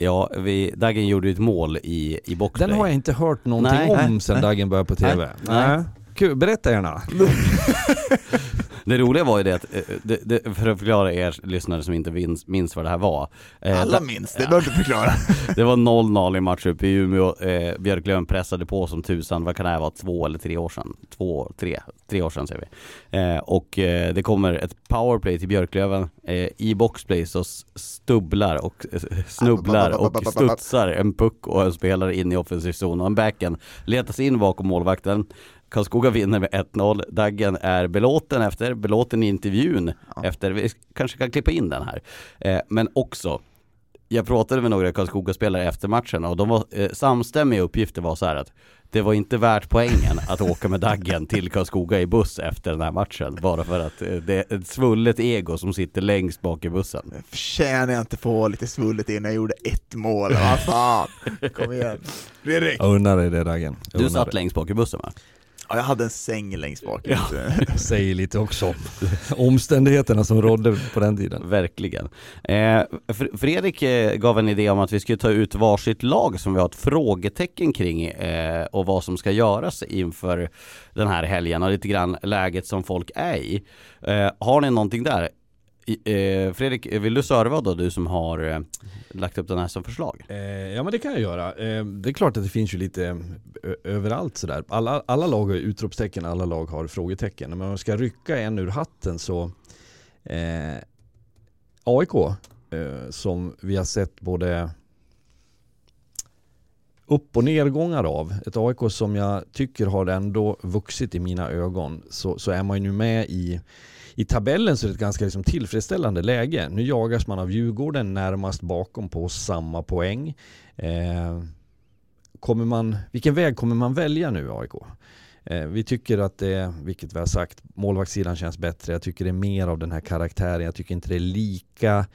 Ja, vi, Dagen gjorde ju ett mål i, i boxplay. Den har jag inte hört någonting nej, om nej, sen Dagen började på TV. Nej. Kul, berätta gärna. Det roliga var ju det att, eh, det, det, för att förklara er lyssnare som inte minns, minns vad det här var. Eh, Alla minns, det ja. behöver inte förklara. det var 0-0 i match uppe i Umeå, eh, Björklöven pressade på som tusan, vad kan det här vara, två eller tre år sedan? Två, tre, tre år sedan säger vi. Eh, och eh, det kommer ett powerplay till Björklöven, eh, i boxplay så stubblar och snubblar och studsar en puck och en spelare in i offensiv zon och en backen letas in bakom målvakten Karlskoga vinner med 1-0. Daggen är belåten efter, belåten i intervjun ja. efter, vi kanske kan klippa in den här. Eh, men också, jag pratade med några Karlskoga-spelare efter matchen och de var, eh, samstämmiga uppgifter var så här att det var inte värt poängen att åka med Daggen till Karlskoga i buss efter den här matchen. Bara för att eh, det är ett svullet ego som sitter längst bak i bussen. Förtjänar jag inte få lite svullet innan jag gjorde ett mål? Vad fan! Kom igen. Fredrik! Jag unnar dig det Daggen. Du satt längst bak i bussen va? Ja, jag hade en säng längst bak. Ja. Säger lite också om omständigheterna som rådde på den tiden. Verkligen. Eh, Fredrik eh, gav en idé om att vi skulle ta ut varsitt lag som vi har ett frågetecken kring eh, och vad som ska göras inför den här helgen och lite grann läget som folk är i. Eh, har ni någonting där? Eh, Fredrik, vill du serva då, du som har eh, lagt upp den här som förslag? Eh, ja men det kan jag göra. Eh, det är klart att det finns ju lite eh, överallt sådär. Alla, alla lag har utropstecken, alla lag har frågetecken. Men om man ska rycka en ur hatten så eh, AIK, eh, som vi har sett både upp och nedgångar av. Ett AIK som jag tycker har ändå vuxit i mina ögon. Så, så är man ju nu med i i tabellen så är det ett ganska liksom tillfredsställande läge. Nu jagas man av Djurgården närmast bakom på samma poäng. Eh, kommer man, vilken väg kommer man välja nu AIK? Eh, vi tycker att det, vilket vi har sagt, målvaktssidan känns bättre. Jag tycker det är mer av den här karaktären. Jag tycker inte det är lika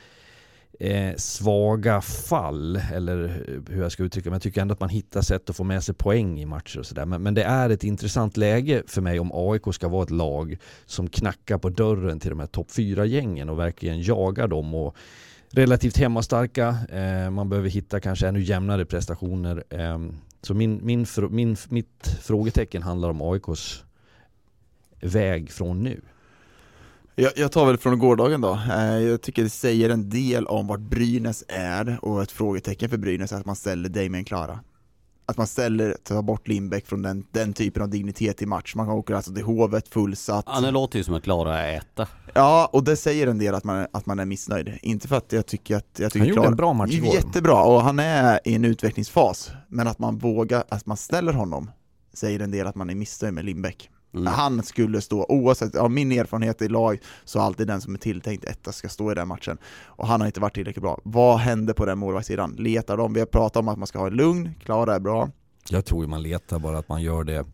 eh, svaga fall, eller hur jag ska uttrycka men jag tycker ändå att man hittar sätt att få med sig poäng i matcher och sådär. Men, men, det är ett intressant läge för mig om AIK ska vara ett lag som knackar på dörren till de här topp 4-gängen och verkligen jagar dem. Och, relativt hemmastarka, eh, man behöver hitta kanske ännu jämnare prestationer. Eh, så min, min, min, mitt frågetecken handlar om AIKs väg från nu. Jag, jag, tar väl från gårdagen då. Eh, jag tycker det säger en del om vart Brynäs är och ett frågetecken för Brynäs är att man ställer Damien Klara. Att man ställer, tar bort Lindbäck från den, den typen av dignitet i match. Man åker alltså till Hovet fullsatt. Ja, det låter ju som att Klara är etta. Ja, och det säger en del att man, att man är missnöjd. Inte för att jag tycker att... Jag tycker han gjorde Klara, en bra match igår. Jättebra, och han är i en utvecklingsfas. Men att man vågar, att man ställer honom, säger en del att man är missnöjd med Lindbäck. Mm. Han skulle stå, oavsett, av min erfarenhet i lag, så alltid den som är tilltänkt etta ska stå i den matchen. Och han har inte varit tillräckligt bra. Vad händer på den målvaktssidan? Letar de? Vi har pratat om att man ska ha en lugn, Klara är bra. Jag tror man letar bara att man gör det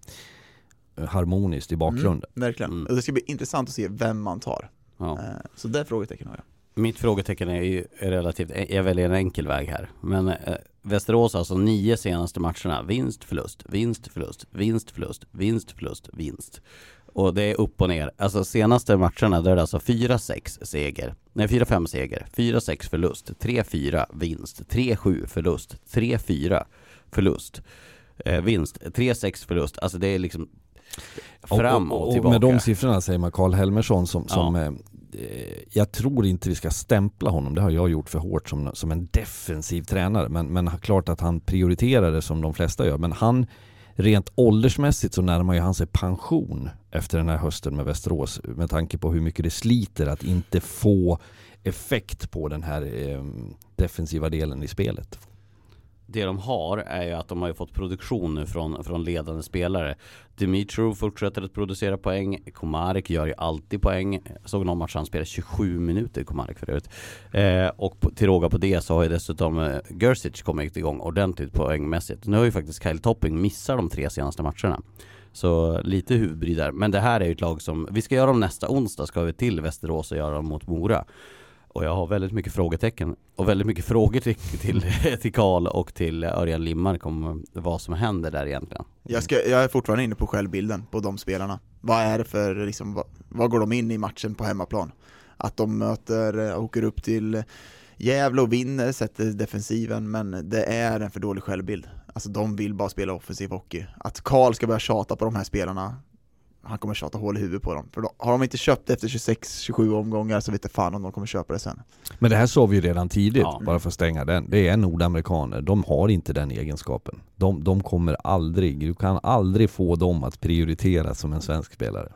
eh, harmoniskt i bakgrunden. Mm, verkligen. Mm. Det ska bli intressant att se vem man tar. Ja. Eh, så det frågetecken har jag. Mitt frågetecken är ju relativt, jag väljer en enkel väg här. Men eh, Västerås alltså nio senaste matcherna, vinst, förlust, vinst, förlust, vinst, förlust, vinst, förlust, vinst. Och det är upp och ner. Alltså senaste matcherna där är det alltså 4-6 seger, nej 4-5 seger, 4-6 förlust, 3-4 vinst, 3-7 förlust, 3-4 förlust, eh, vinst, 3-6 förlust. Alltså det är liksom fram och, och, och tillbaka. Och med de siffrorna säger man Karl Helmersson som, som ja. Eh, jag tror inte vi ska stämpla honom, det har jag gjort för hårt som, som en defensiv tränare. Men, men klart att han prioriterar det som de flesta gör. Men han, rent åldersmässigt så närmar ju han sig pension efter den här hösten med Västerås. Med tanke på hur mycket det sliter att inte få effekt på den här eh, defensiva delen i spelet. Det de har är ju att de har ju fått produktion nu från, från ledande spelare. Dimitro fortsätter att producera poäng. Komarek gör ju alltid poäng. Jag såg någon match han spelade 27 minuter Komarek förut eh, Och på, till råga på det så har ju dessutom eh, Gersic kommit igång ordentligt poängmässigt. Nu har ju faktiskt Kyle Topping missat de tre senaste matcherna. Så lite huvudbry där. Men det här är ju ett lag som, vi ska göra dem nästa onsdag, ska vi till Västerås och göra dem mot Mora. Och jag har väldigt mycket frågetecken och väldigt mycket frågor till, till, till Karl och till Örjan Limmark om vad som händer där egentligen. Jag, ska, jag är fortfarande inne på självbilden på de spelarna. Vad är det för, liksom, vad, vad går de in i matchen på hemmaplan? Att de möter, eh, åker upp till Gävle och vinner, sätter defensiven, men det är en för dålig självbild. Alltså de vill bara spela offensiv hockey. Att Karl ska börja tjata på de här spelarna, han kommer tjata hål i huvudet på dem. För då, har de inte köpt det efter 26-27 omgångar så vet jag fan om de kommer köpa det sen. Men det här såg vi ju redan tidigt, Ja. bara för att stänga den. Det är nordamerikaner, de har inte den egenskapen. De, de kommer aldrig, du kan aldrig få dem att prioritera som en svensk spelare.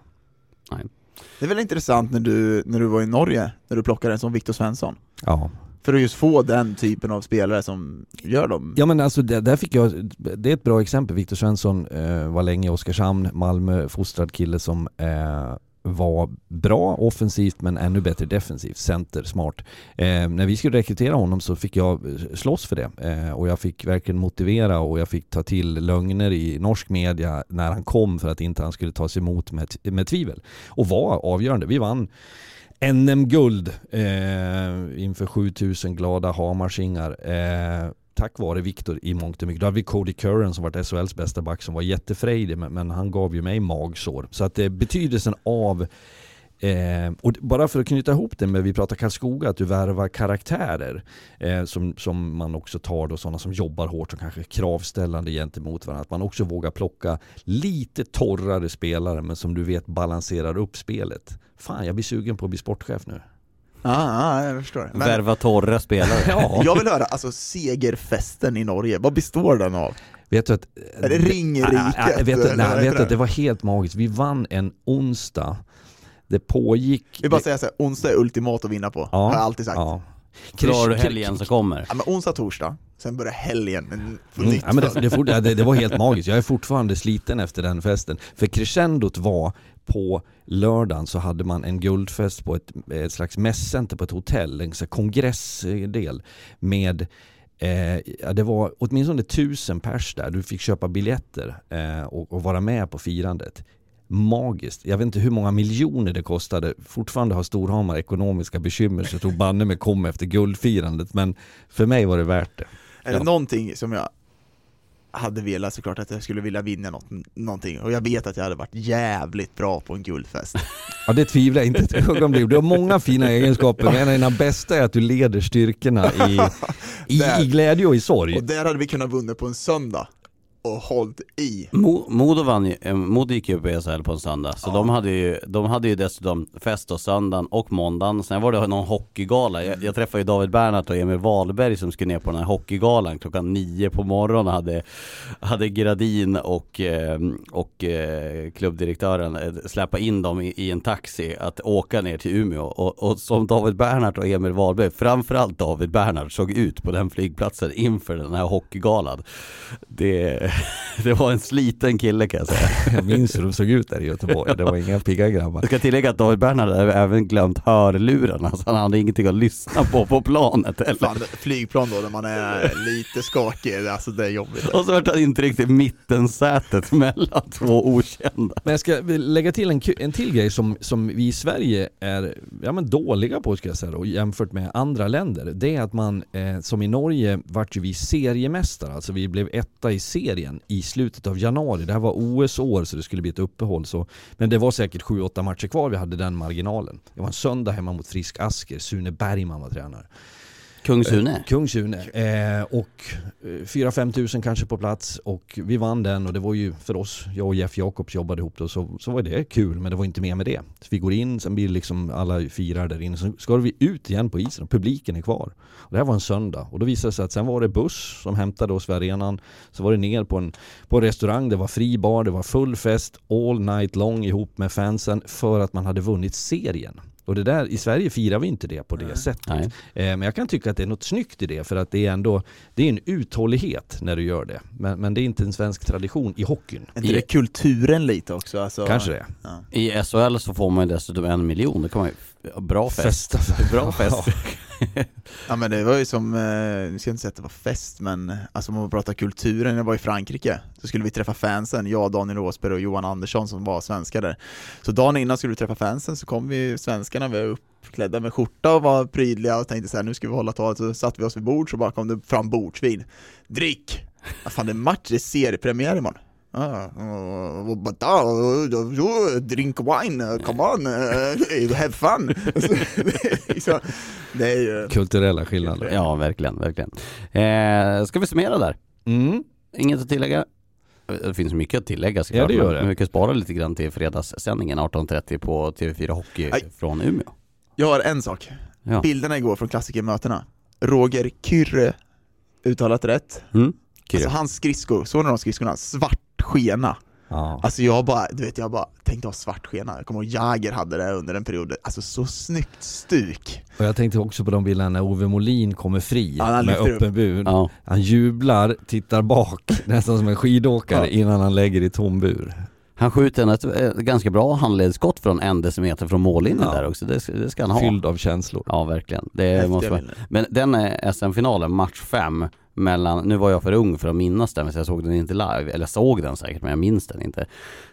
Det är väl intressant när du, när du var i Norge, när du plockade en som Viktor Svensson. Ja. För att just få den typen av spelare som gör dem. Ja men alltså det, där fick jag, det är ett bra exempel. Viktor Svensson eh, var länge i Oskarshamn, Malmö, fostrad kille som eh, var bra offensivt men ännu bättre defensivt, center, smart. Eh, när vi skulle rekrytera honom så fick jag eh, slåss för det eh, och jag fick verkligen motivera och jag fick ta till lögner i norsk media när han kom för att inte han skulle tas emot med, med tvivel. Och var avgörande. Vi vann NM-guld eh, inför 7000 glada Hamarsingar. Eh, tack vare Viktor i mångt och mycket. Då hade vi Cody Curran som varit SHLs bästa back som var jättefrejdig men, men han gav ju mig magsår. Så att eh, betydelsen av Eh, och bara för att knyta ihop det med, vi pratar Karlskoga, att du värvar karaktärer eh, som, som man också tar då, sådana som jobbar hårt och kanske är kravställande gentemot varandra. Att man också vågar plocka lite torrare spelare men som du vet balanserar upp spelet. Fan, jag blir sugen på att bli sportchef nu. Ja, ja, jag förstår. Men Värva torra spelare. Ja. jag vill höra, alltså segerfesten i Norge, vad består den av? Vet du att... Är det ringeriket, Nej, nej, vet du, nej, vet du det var helt magiskt. Vi vann en onsdag. Det pågick... Vi bara säga såhär, onsdag är ultimat att vinna på, Ja, har jag alltid sagt. Ja. Har du helgen som kommer. Ja, men onsdag, torsdag, sen börjar helgen Mm, nytt. ja, men det, det, det, det var helt magiskt, jag är fortfarande sliten efter den festen. För crescendot var på lördagen så hade man en guldfest på ett, ett slags mässcenter på ett hotell, en här kongressdel med Eh, ja, det var åtminstone tusen pers där, du fick köpa biljetter eh, och, och vara med på firandet. Magiskt. Jag vet inte hur många miljoner det kostade. Fortfarande har Storhamar ekonomiska bekymmer så jag tror banne mig kom efter guldfirandet. Men för mig var det värt det. Är det Ja. någonting som jag hade velat såklart att jag skulle vilja vinna något, någonting, och jag vet att jag hade varit jävligt bra på en guldfest. Ja det tvivlar jag inte ett ögonblick. Du har många fina egenskaper, men en av dina bästa är att du leder styrkorna i, i, i glädje och i sorg. Och där hade vi kunnat vunnit på en söndag, och hållit i. Mo- Modo vann ju, eh, Modo gick ju upp i SHL på en söndag, så Ja. de, hade ju, de hade ju dessutom fest och söndagen och måndagen, sen var det någon hockeygala. Jag, jag träffade ju David Bernhardt och Emil Wahlberg som skulle ner på den här hockeygalan klockan nio på morgonen hade, hade Gradin och, eh, och eh, klubbdirektören släppa in dem i, i en taxi att åka ner till Umeå och, och som David Bernhardt och Emil Wahlberg, framförallt David Bernhardt såg ut på den flygplatsen inför den här hockeygalan. Det, det var en sliten kille kan jag säga. Jag minns hur de såg ut där i Göteborg. Det var inga pigga grabbar. Jag ska tillägga att David Bernhard hade även glömt hörlurarna så han hade ingenting att lyssna på på planet heller. Fan, flygplan då när man är lite skakig, alltså det är jobbigt. Och så vart han intryckt i mittensätet mellan två okända. Men jag ska lägga till en, en till grej som, som vi i Sverige är ja, men dåliga på ska jag säga då, jämfört med andra länder. Det är att man, eh, som i Norge, vart ju vi seriemästare. Alltså vi blev etta i serien i slutet av januari. Det här var OS-år så det skulle bli ett uppehåll. Så, men det var säkert 7-8 matcher kvar, vi hade den marginalen. Det var en söndag hemma mot Frisk Asker, Sune Bergman var tränare. Kung Sune. Eh, Kung Sune. Eh, och eh, 4-5 tusen kanske på plats och vi vann den och det var ju för oss, jag och Jeff Jakobs jobbade ihop då, så, så var det kul men det var inte mer med det. Så vi går in, sen blir det liksom alla firar där inne, så ska vi ut igen på isen och publiken är kvar. Och det här var en söndag och då visade det sig att sen var det buss som hämtade oss vid arenan, så var det ner på en, på en restaurang, det var fri bar, det var full fest all night long ihop med fansen för att man hade vunnit serien. Och det där, i Sverige firar vi inte det på det sättet. Nej. Eh, men jag kan tycka att det är något snyggt i det för att det är ändå, det är en uthållighet när du gör det. Men, men det är inte en svensk tradition i hockeyn. Är inte det kulturen lite också? Alltså, Kanske det. Ja. I SHL så får man dessutom en miljon, det kan man ju, bra fest. Festa för. Bra fest. ja men det var ju som, eh, nu ska jag inte säga att det var fest men alltså om man pratar kulturen, när jag var i Frankrike så skulle vi träffa fansen, jag, Daniel Åsberg och Johan Andersson som var svenskar där. Så dagen innan skulle vi träffa fansen så kom vi svenskarna, vi var uppklädda med skjorta och var prydliga och tänkte så här, nu ska vi hålla talet, så satte vi oss vid bord så bara kom det fram bordsvin. Drick! Vad fan det är match, det är seriepremiär imorgon. Uh, but uh, drink wine, come on, uh, have fun! Så, det är ju... Kulturella skillnader. Ja, verkligen, verkligen. Eh, ska vi summera där? Mm. Inget att tillägga? Det finns mycket att tillägga såklart, Ja, det gör men det. vi kan spara lite grann till fredagssändningen 18.30 på TV4 Hockey Aj. från Umeå. Jag har en sak. Ja. Bilderna igår från klassikermötena. Roger Kyrre, uttalat rätt. Mm. Kyrre. Alltså hans skridskor, såg ni de skridskorna? Svart skena. Ja. Alltså jag bara, du vet jag bara tänkte ha svart skena. Jag kommer ihåg Jäger hade det under en period. Alltså så snyggt stuk. Och jag tänkte också på de bilderna när Ove Molin kommer fri Ja, han med öppen bur. Ja. Han jublar, tittar bak, nästan som en skidåkare innan han lägger i tom bur. Han skjuter en ett, ett ganska bra handledsskott från en decimeter från mållinjen Ja. där också, det, det ska han ha. Fylld av känslor. Ja, verkligen. Det Häftiga måste. Men den är SM-finalen, match 5 mellan, nu var jag för ung för att minnas den så jag såg den inte live, eller såg den säkert men jag minns den inte.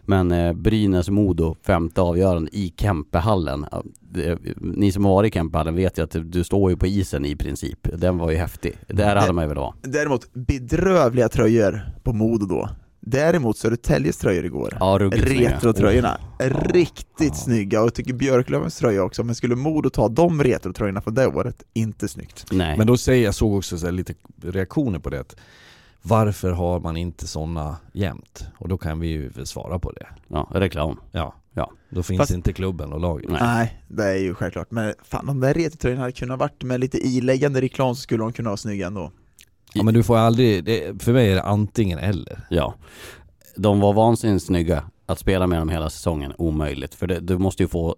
Men eh, Brynäs-Modo, femte avgörande i Kempehallen. Det, ni som har varit i Kempehallen vet ju att du står ju på isen i princip. Den var ju häftig. Där hade man ju velat vara. Däremot bedrövliga tröjor på Modo då. Däremot Södertäljes tröjor igår. Ja. Retrotröjorna, Ja. riktigt snygga och jag tycker Björklövens tröja också, men skulle Modo ta de retrotröjorna från det året, inte snyggt. Nej. Men då säger jag, såg också så här lite reaktioner på det. Varför har man inte sådana jämt? Och då kan vi ju svara på det. Ja, reklam. Ja, Ja. då finns Fast- inte klubben och laget. Nej. Nej, det är ju självklart, men fan de där retrotröjorna hade kunnat varit med lite iläggande reklam så skulle de kunna vara snygga ändå. Ja men du får aldrig, det, för mig är det antingen eller. Ja. De var vansinnigt snygga. Att spela med dem hela säsongen, omöjligt. För det, du, måste ju få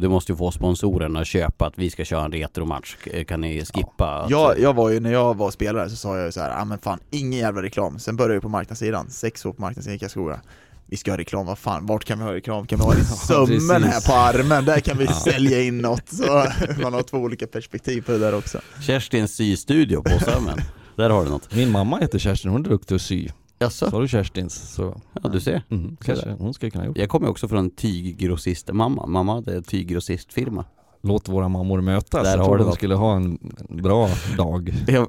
du måste ju få sponsorerna att köpa att vi ska köra en retromatch. Kan ni skippa? att- Jag, jag var ju, när jag var spelare så sa jag ju så här, ah, men fan ingen jävla reklam. Sen började jag på marknadssidan, sex år på marknadssidan i Karlskoga. Vi ska ha reklam, vad fan, vart kan vi ha reklam? Kan vi ha i sömmen här på armen? Där kan vi sälja in något. Så man har två olika perspektiv på det där också. Kerstins systudio på Sömmen. Där har du något. Min mamma heter Kerstin, hon är duktig att sy. Jaså? Sa du Kerstins så, Ja, du ser. mm, kanske hon skulle kunna gjort. Jag kommer också från en tyggrossist mamma. Mamma hade en tyggrossistfirma. Låt våra mammor mötas. Där jag tror de skulle ha en bra dag. Jag,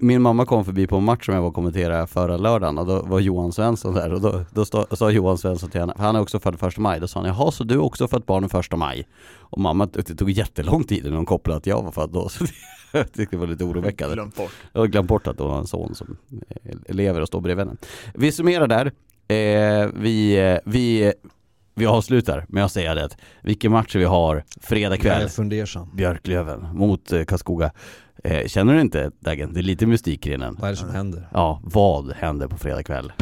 min mamma kom förbi på en match som jag var och kommenterade förra lördagen och då var Johan Svensson där och då, då sa Johan Svensson till henne, för han är också född första maj, då sa han jaha så du är också fött barn den första maj? Och mamma, det tog jättelång tid innan hon kopplade att jag var född då, så jag tyckte det var lite oroväckande. Glömt bort. Jag har glömt bort att hon har en son som eh, lever och står bredvid henne. Vi summerar där. Eh, vi, eh, vi, vi avslutar med att säga det vilken match vi har fredag Jag kväll. är fundersam. Björklöven mot eh, Karlskoga. Eh, känner du inte Dagen? Det är lite mystik i den. Vad är det som händer? Ja, vad händer på fredag kväll?